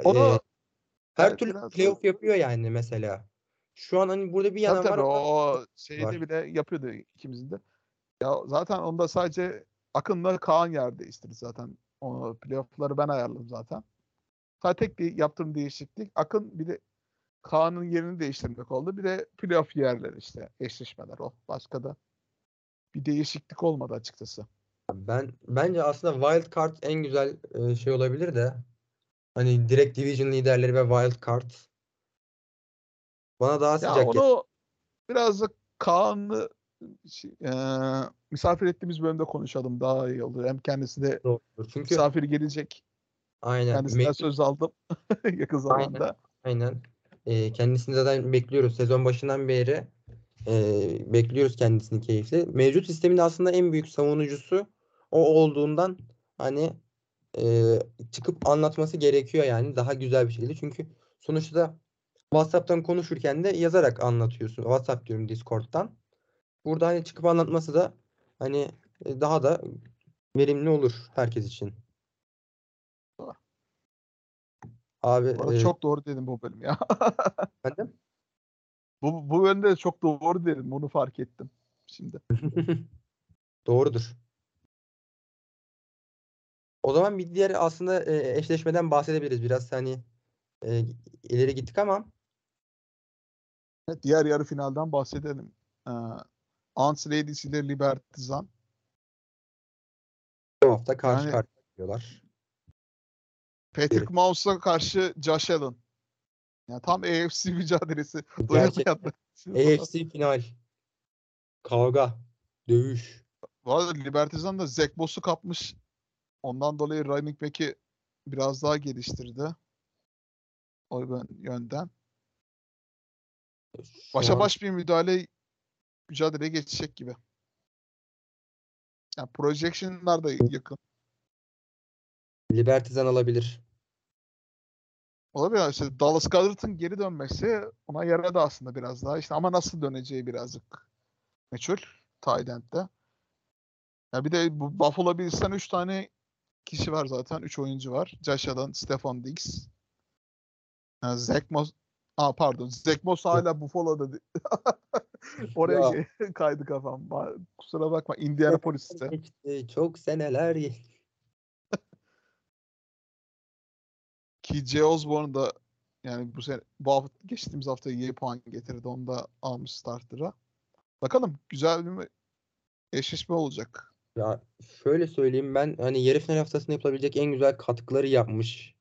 O da e, her evet, türlü playoff yapıyor yani mesela. Şu an hani burada bir Tabii yanan tabii var. o o şeyini var. bile yapıyordu ikimizin de. Ya zaten onda sadece Akın'la Kaan yer değiştirdi zaten. O playoff'ları ben ayarladım zaten. Sadece tek bir yaptığım değişiklik Akın bir de Kaan'ın yerini değiştirmek oldu. Bir de playoff yerleri işte eşleşmeler o. Başka da bir değişiklik olmadı açıkçası. Ben bence aslında wild card en güzel e, şey olabilir de hani direkt division liderleri ve wild card bana daha Ya sıcak geliyor. onu biraz da Kaan'ı şey, eee, misafir ettiğimiz bölümde konuşalım daha iyi olur. Hem kendisi de Doğrudur. Çünkü misafir gelecek. aynen Kendisinden mevcut- söz aldım *laughs* yakın zamanda. Aynen. Ee, kendisini zaten bekliyoruz. Sezon başından beri e, bekliyoruz kendisini keyifli. Mevcut sistemin aslında en büyük savunucusu o olduğundan hani e, çıkıp anlatması gerekiyor yani daha güzel bir şekilde. Çünkü sonuçta WhatsApp'tan konuşurken de yazarak anlatıyorsun. WhatsApp diyorum Discord'dan. Burada hani çıkıp anlatması da hani e, daha da verimli olur herkes için. Abi e, çok doğru dedim bu bölüm ya. *laughs* efendim? Bu, bu bölümde de çok doğru dedim. Bunu fark ettim şimdi. *laughs* Doğrudur. O zaman bir diğer aslında e, eşleşmeden bahsedebiliriz. Biraz hani e, ileri gittik ama Evet, diğer yarı finalden bahsedelim. Ee, Ants Ladies ile Libertizan. bu hafta karşı Yani- karşıya geliyorlar. Patrick Evet. Mahomes'a karşı Josh Allen. Yani tam AFC *laughs* mücadelesi. Gerçekten. AFC final. Kavga. Dövüş. Bu arada Libertizan da Zach Moss'u kapmış. Ondan dolayı running back'i biraz daha geliştirdi. O yön- yönden. Şu Başa an baş bir müdahale mücadeleye geçecek gibi. Yani projection'lar da yakın. Libertizan alabilir. Olabilir. İşte Dallas Goedert'ın geri dönmesi ona yaradı aslında biraz daha. İşte ama nasıl döneceği birazcık meçhul. Tayland'de. Ya bir de bu Buffalo Bills'ten 3 tane kişi var zaten. 3 oyuncu var. Josh Allen, Stefan Diggs. Yani Zach Moss Aa pardon. Zach Moss hala Buffalo'da. *laughs* Oraya *laughs* kaydı kafam. Kusura bakma. Indianapolis'te. Çok seneler geçti. Ki J. Osborne da yani bu sene bu hafta, geçtiğimiz hafta iyi puan getirdi. Onu da almış starter'a. Bakalım güzel bir eşleşme olacak. Ya şöyle söyleyeyim ben hani yarı final haftasında yapılabilecek en güzel katkıları yapmış.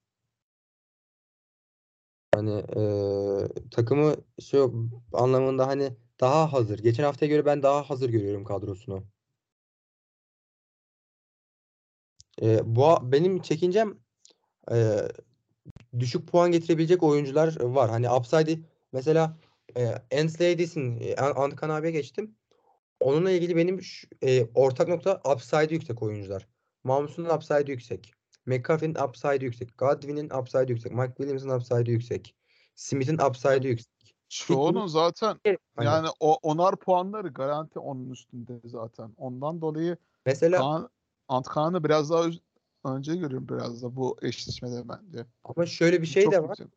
Hani eee, takımı şu anlamında hani daha hazır. Geçen haftaya göre ben daha hazır görüyorum kadrosunu. Eee, bu benim çekincem eee, düşük puan getirebilecek oyuncular var. Hani upside'i mesela eee Ensley e, Antkan abiye geçtim. Onunla ilgili benim şu- e, ortak nokta upside'ı yüksek oyuncular. Mahmus'un upside'ı yüksek. McCaffrey'in upside'ı yüksek. Godwin'in upside'ı yüksek. Mike Williams'ın upside'ı yüksek. Smith'in upside'ı yüksek. Çoğunun zaten Hani yani o onar puanları garanti onun üstünde zaten. Ondan dolayı mesela Kaan, Antkan'ı biraz daha önce görüyorum biraz da bu eşleşmede bence. ama şöyle bir şey Çok de var. yüksek.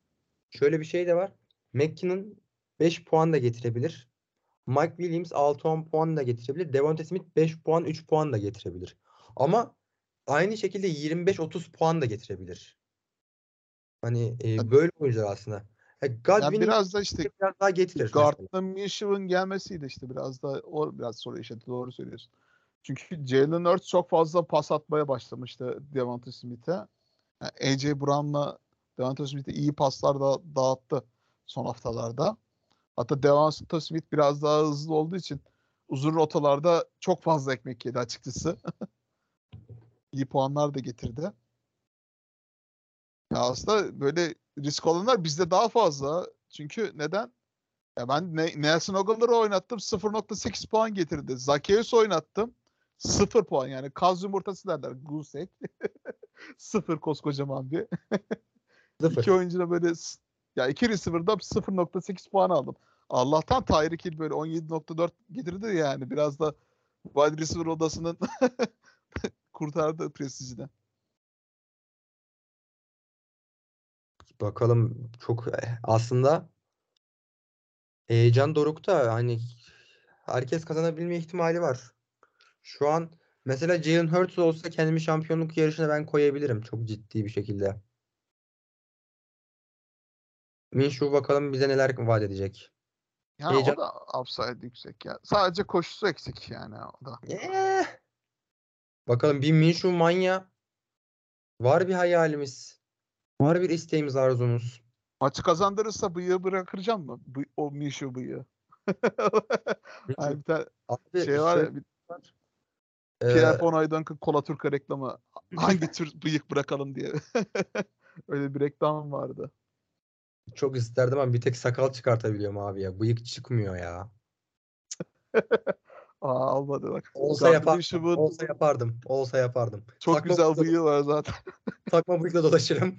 Şöyle bir şey de var. McKinnon 5 puan da getirebilir. Mike Williams 6-10 puan da getirebilir. Devonta Smith 5 puan 3 puan da getirebilir. Ama aynı şekilde 25-30 puan da getirebilir. Hani e, böyle oyuncular aslında. E, Yani Godwin'in biraz da işte biraz daha getirir. Gardner Minshew'un gelmesiyle işte biraz da o biraz soru işareti doğru söylüyorsun. Çünkü Jalen Hurts çok fazla pas atmaya başlamıştı Devonta Smith'e. Yani AJ Brown'la Devonta Smith'e iyi paslar da dağıttı son haftalarda. Hatta Devonta Smith biraz daha hızlı olduğu için uzun rotalarda çok fazla ekmek yedi açıkçası. *laughs* iyi puanlar da getirdi. Ya aslında böyle risk olanlar bizde daha fazla. Çünkü neden? Ya ben Ne- Nelson Aguilar'ı oynattım 0.8 puan getirdi. Zacchaeus oynattım 0 puan yani kaz yumurtası derler egg. *laughs* 0 koskocaman bir. *laughs* Sıfır. İki oyuncuna böyle ya iki receiver'da 0.8 puan aldım. Allah'tan Tyreek Hill böyle 17.4 getirdi yani biraz da wide receiver odasının *laughs* kurtardı prestijini. Bakalım çok aslında heyecan dorukta hani herkes kazanabilme ihtimali var. Şu an mesela Jalen Hurts olsa kendimi şampiyonluk yarışına ben koyabilirim çok ciddi bir şekilde. Minshew bakalım bize neler vaat edecek. Ya Heyecan- o da upside yüksek ya. Sadece koşusu eksik yani o da. Eh. Bakalım bir Minshew manya var bir hayalimiz. Var bir isteğimiz arzumuz. Maçı kazandırırsa bıyığı bırakacağım mı? Bu, o Mişu bıyığı. Hani bir tane Abi şey var ya bir var. Pierre Ee, Von Hooydonk'un Kola Turka reklamı. Hangi tür bıyık bırakalım diye. *laughs* Öyle bir reklam vardı. çok isterdim ama bir tek sakal çıkartabiliyorum abi ya. Bıyık çıkmıyor ya. *laughs* Aa olmadı bak. Olsa yapardım. Minshew'un Olsa yapardım. Olsa yapardım. çok Takma güzel bıyığı var zaten. *laughs* Takma bıyıkla dolaşırım.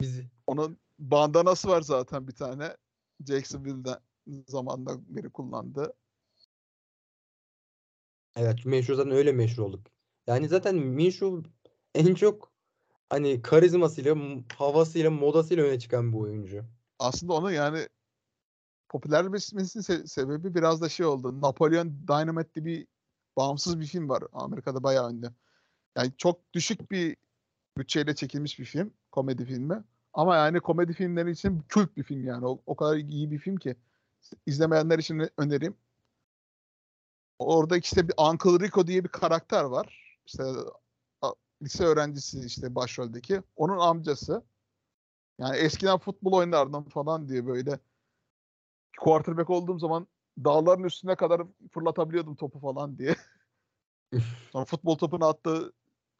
Bizi. Onun bandanası var zaten bir tane. Jacksonville'den zamanında beri kullandı. Evet meşhur zaten öyle meşhur olduk. Yani zaten Minshew *laughs* en çok hani karizmasıyla, havasıyla, modasıyla öne çıkan bir oyuncu. Aslında onu yani popülerleşmesinin se- sebebi biraz da şey oldu. Napolyon Dynamite bir bağımsız bir film var. Amerika'da bayağı ünlü. Yani çok düşük bir bütçeyle çekilmiş bir film. Komedi filmi. Ama yani komedi filmleri için kült bir film yani. O, o kadar iyi bir film ki. izlemeyenler için önerim. Orada işte bir Uncle Rico diye bir karakter var. İşte lise öğrencisi işte başroldeki. Onun amcası. Yani eskiden futbol oynardım falan diye böyle quarterback olduğum zaman dağların üstüne kadar fırlatabiliyordum topu falan diye. *laughs* Sonra futbol topunu attığı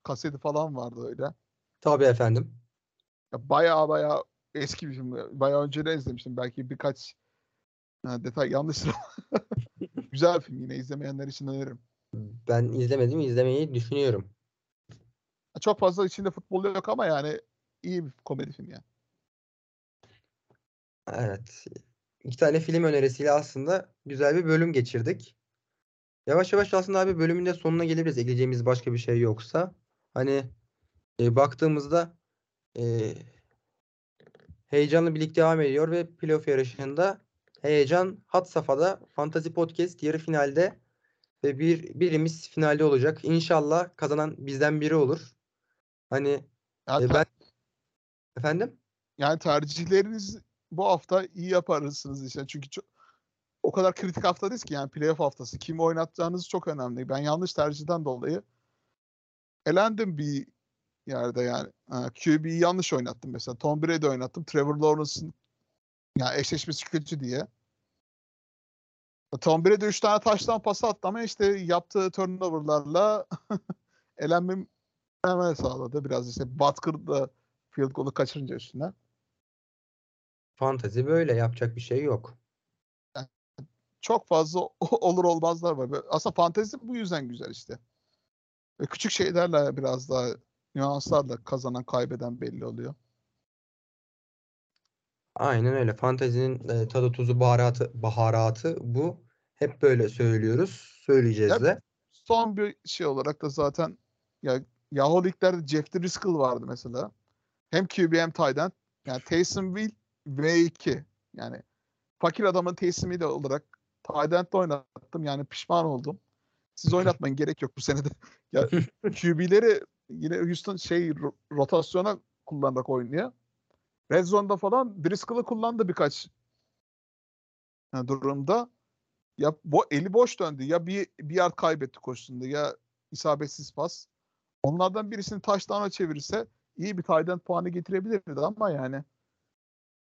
kaseti falan vardı öyle. Tabii efendim. Ya baya baya eski bir film. Baya önce de izlemiştim. Belki birkaç ha, detay yanlış. *laughs* Güzel film yine izlemeyenler için öneririm. Ben izlemedim, izlemeyi düşünüyorum. Çok fazla içinde futbol yok ama yani iyi bir komedi film yani. Evet. İki tane film önerisiyle aslında güzel bir bölüm geçirdik. Yavaş yavaş aslında abi bölümün de sonuna gelebiliriz. Ekleyeceğimiz başka bir şey yoksa. Hani e, baktığımızda e, heyecanlı birlikte devam ediyor ve playoff yarışında heyecan hat safhada Fantasy Podcast yarı finalde ve bir birimiz finalde olacak. İnşallah kazanan bizden biri olur. Hani Ya e, ben efendim yani tercihleriniz bu hafta iyi yaparsınız işte. Çünkü çok, o kadar kritik haftadayız ki yani playoff haftası. Kimi oynatacağınız çok önemli. Ben yanlış tercihten dolayı elendim bir yerde yani. QB'yi yanlış oynattım mesela. Tom Brady oynattım. Trevor Lawrence'ın yani eşleşmesi kötü diye. Tom Brady 3 tane taştan pas attı ama işte yaptığı turnoverlarla *laughs* elenmem hemen sağladı. Biraz işte Butker da field goal'u kaçırınca üstüne. fantezi böyle yapacak bir şey yok. Çok fazla olur olmazlar var. Aslında fantezi bu yüzden güzel işte. Ve küçük şeylerle biraz daha nüanslarla kazanan kaybeden belli oluyor. Aynen öyle. Fantezinin e, tadı tuzu baharatı baharatı bu. Hep böyle söylüyoruz. Söyleyeceğiz Ya- de. Son bir şey olarak da zaten ya Yahoo Lig'lerde Jeff Driscoll vardı mesela. Hem QB hem end. Yani Taysom Hill V2. Yani fakir adamın Taysom Hill olarak tight end'de oynattım. Yani pişman oldum. Siz oynatmayın gerek yok bu senede. Ya *laughs* QB'leri yine Houston şey ro- rotasyona kullanarak oynuyor. Red Zone'da falan Driscoll'ı kullandı birkaç durumda. Ya bu eli boş döndü. Ya bir bir yard kaybetti koşusunda ya isabetsiz pas. Onlardan birisini touchdown'a çevirirse iyi bir tight end puanı getirebilirdi ama yani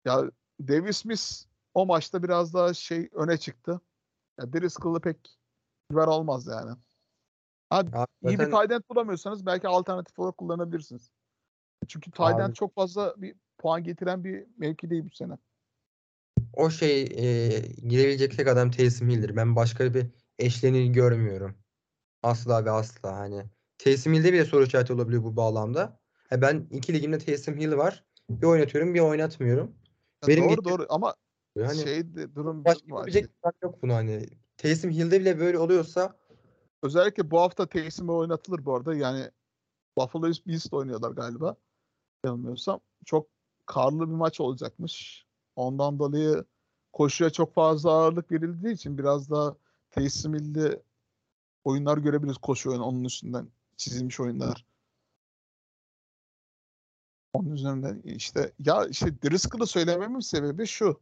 ya Davis Smith o maçta biraz daha şey öne çıktı. Ya Driscoll'ı pek güven olmaz yani. Ha, Ya iyi bir zaten tight end bulamıyorsanız belki alternatif olarak kullanabilirsiniz. Çünkü tight Abi- çok fazla bir puan getiren bir mevki değil bu sene. o şey e, girebilecek tek adam Taysom Hill'dir. Ben başka bir eşleni görmüyorum. Asla ve asla hani. Taysom Hill'de bile soru işareti olabiliyor bu bağlamda. Ha, ben iki ligimde Taysom Hill var. Bir oynatıyorum, bir oynatmıyorum. Ya Benim doğru doğru ama Hani şey de, durum başka var. adam yok bunu hani. Taysom Hill'de bile böyle oluyorsa Özellikle bu hafta Taysom'u oynatılır bu arada. Yani Buffalo Bills de oynuyorlar galiba. Yanılmıyorsam. Çok karlı bir maç olacakmış. Ondan dolayı koşuya çok fazla ağırlık verildiği için biraz daha Taysom Hill'de oyunlar görebiliriz koşu oyunu onun üstünden çizilmiş oyunlar. Onun üzerinden işte ya işte Driscoll'ı söylememin sebebi şu.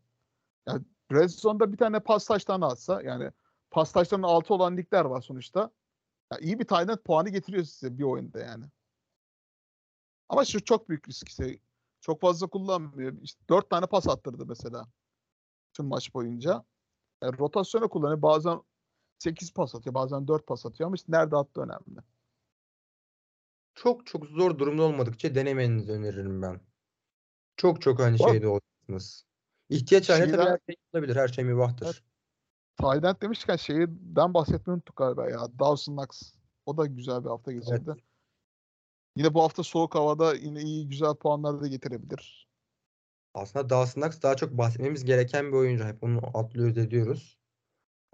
Ya Red Zone'da bir tane pas taştan atsa yani pas taşlarının altı olan ligler var sonuçta. Ya iyi bir tight puanı getiriyor size bir oyunda yani. Ama şu çok büyük risk işte. Çok fazla kullanmıyor. İşte dört tane pas attırdı mesela. Tüm maç boyunca. Yani rotasyona kullanıyor. Bazen 8 pas atıyor. Bazen 4 pas atıyor ama işte nerede attığı önemli. çok çok zor durumda olmadıkça denemenizi öneririm ben. Çok çok hani Bak- şeyde olacaksınız. İhtiyaç halinde tabii her şey olabilir. Her şey mübahtır. Evet. End demişken şeyden bahsetmeyi unuttuk galiba ya. Dawson Knox. O da güzel bir hafta geçirdi. Yine bu hafta soğuk havada yine iyi güzel puanlar da getirebilir. Aslında Dawson Knox daha çok bahsetmemiz gereken bir oyuncu. Hep onu atlıyoruz ediyoruz.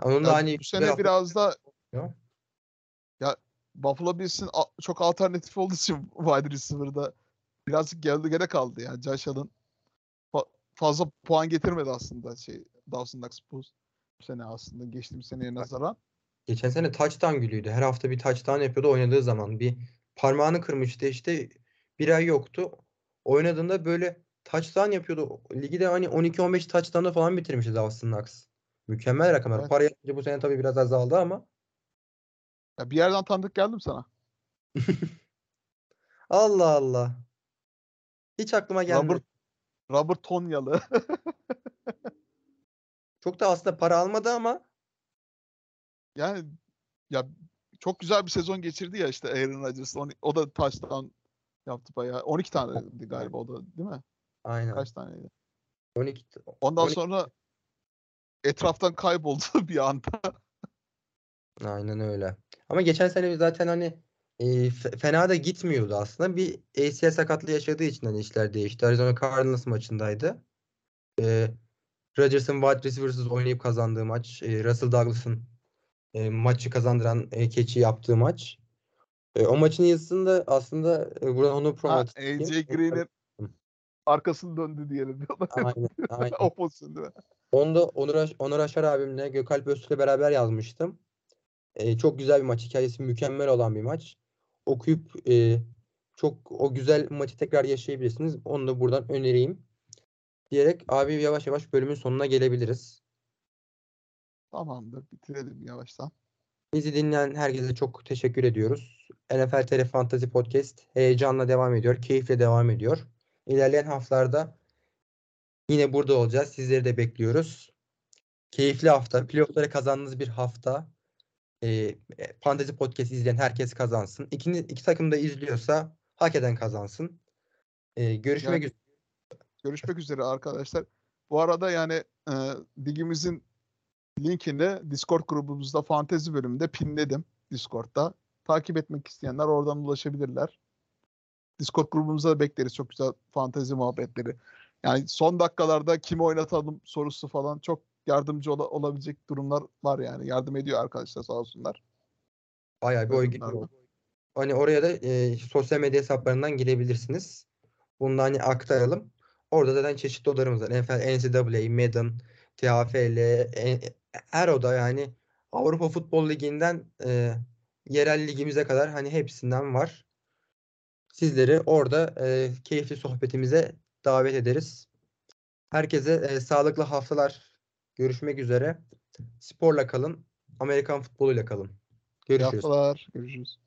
Onun da Ya hani bu sene biraz da Ya. Buffalo Bills'in çok alternatif olduğu için *laughs* wide receiver'da birazcık geldi gene kaldı yani. Josh Allen fa- fazla puan getirmedi aslında şey Dawson Knox bu sene aslında geçtiğimiz seneye nazaran. Geçen sene touchdown gülüydü. Her hafta bir touchdown yapıyordu oynadığı zaman. Bir parmağını kırmıştı işte. Bir ay yoktu. Oynadığında böyle touchdown yapıyordu. Ligi de hani 12-15 touchdown'da falan bitirmişti Dawson Knox. Mükemmel rakamlar. Evet. Para yapınca bu sene tabii biraz azaldı ama. Ya bir yerden tanıdık geldim sana. *laughs* Allah Allah. Hiç aklıma gelmedi. Robert, Robert Tonyalı. *laughs* Çok da aslında para almadı ama yani ya çok güzel bir sezon geçirdi ya işte Aaron Rodgers. O, o da touchdown yaptı bayağı. 12 tane galiba o da değil mi? aynen. Kaç taneydi? 12 Ondan 12 sonra etraftan kayboldu *laughs* bir anda. Aynen öyle. Ama geçen sene zaten hani e, fe- fena da gitmiyordu aslında. Bir ACL sakatlığı yaşadığı için hani işler değişti. Arizona Cardinals maçındaydı. E, Rodgers'ın wide receiver'sız oynayıp kazandığı maç. e, Russell Douglas'ın e, maçı kazandıran e, keçi yaptığı maç. E, o maçın yazısında aslında e, buradan onu promote AJ edeyim. Green'in arkasını döndü diyelim. *laughs* Aynen, aynen. o pozisyon değil mi? Onu da Onur, Aş- Onur Aşar abimle Gökalp Öztürk'le beraber yazmıştım. Ee, çok güzel bir maç. Hikayesi mükemmel olan bir maç. Okuyup e, çok o güzel maçı tekrar yaşayabilirsiniz. Onu da buradan önereyim. Diyerek abi yavaş yavaş bölümün sonuna gelebiliriz. Tamamdır. Bitirelim yavaştan. Bizi dinleyen herkese çok teşekkür ediyoruz. NFL TR Fantasy Podcast heyecanla devam ediyor. Keyifle devam ediyor. İlerleyen haftalarda yine burada olacağız. Sizleri de bekliyoruz. Keyifli hafta. Playoff'ları kazandığınız bir hafta. Ee, Fantasy Podcast izleyen herkes kazansın. İki, iki takım da izliyorsa hak eden kazansın. Ee, görüşmek Yani- üzere. Görüşmek üzere arkadaşlar. Bu arada yani e, ligimizin linkini Discord grubumuzda fantezi bölümünde pinledim Discord'da. Takip etmek isteyenler oradan ulaşabilirler. Discord grubumuza da bekleriz. Çok güzel fantezi muhabbetleri. Yani son dakikalarda kimi oynatalım sorusu falan çok yardımcı ola- olabilecek durumlar var yani. Yardım ediyor arkadaşlar sağ olsunlar. Bayağı bir oy gidiyor. Hani oraya da e, sosyal medya hesaplarından girebilirsiniz. Bunu da hani aktaralım. Orada zaten çeşitli odalarımız var. NFL, NCAA, Madden, TFL, e- her oda yani Avrupa Futbol Ligi'nden e, yerel ligimize kadar hani hepsinden var. Sizleri orada e, keyifli sohbetimize davet ederiz. Herkese e, sağlıklı haftalar. Görüşmek üzere. Sporla kalın. Amerikan futboluyla kalın. İyi Görüşürüz. haftalar. Görüşürüz.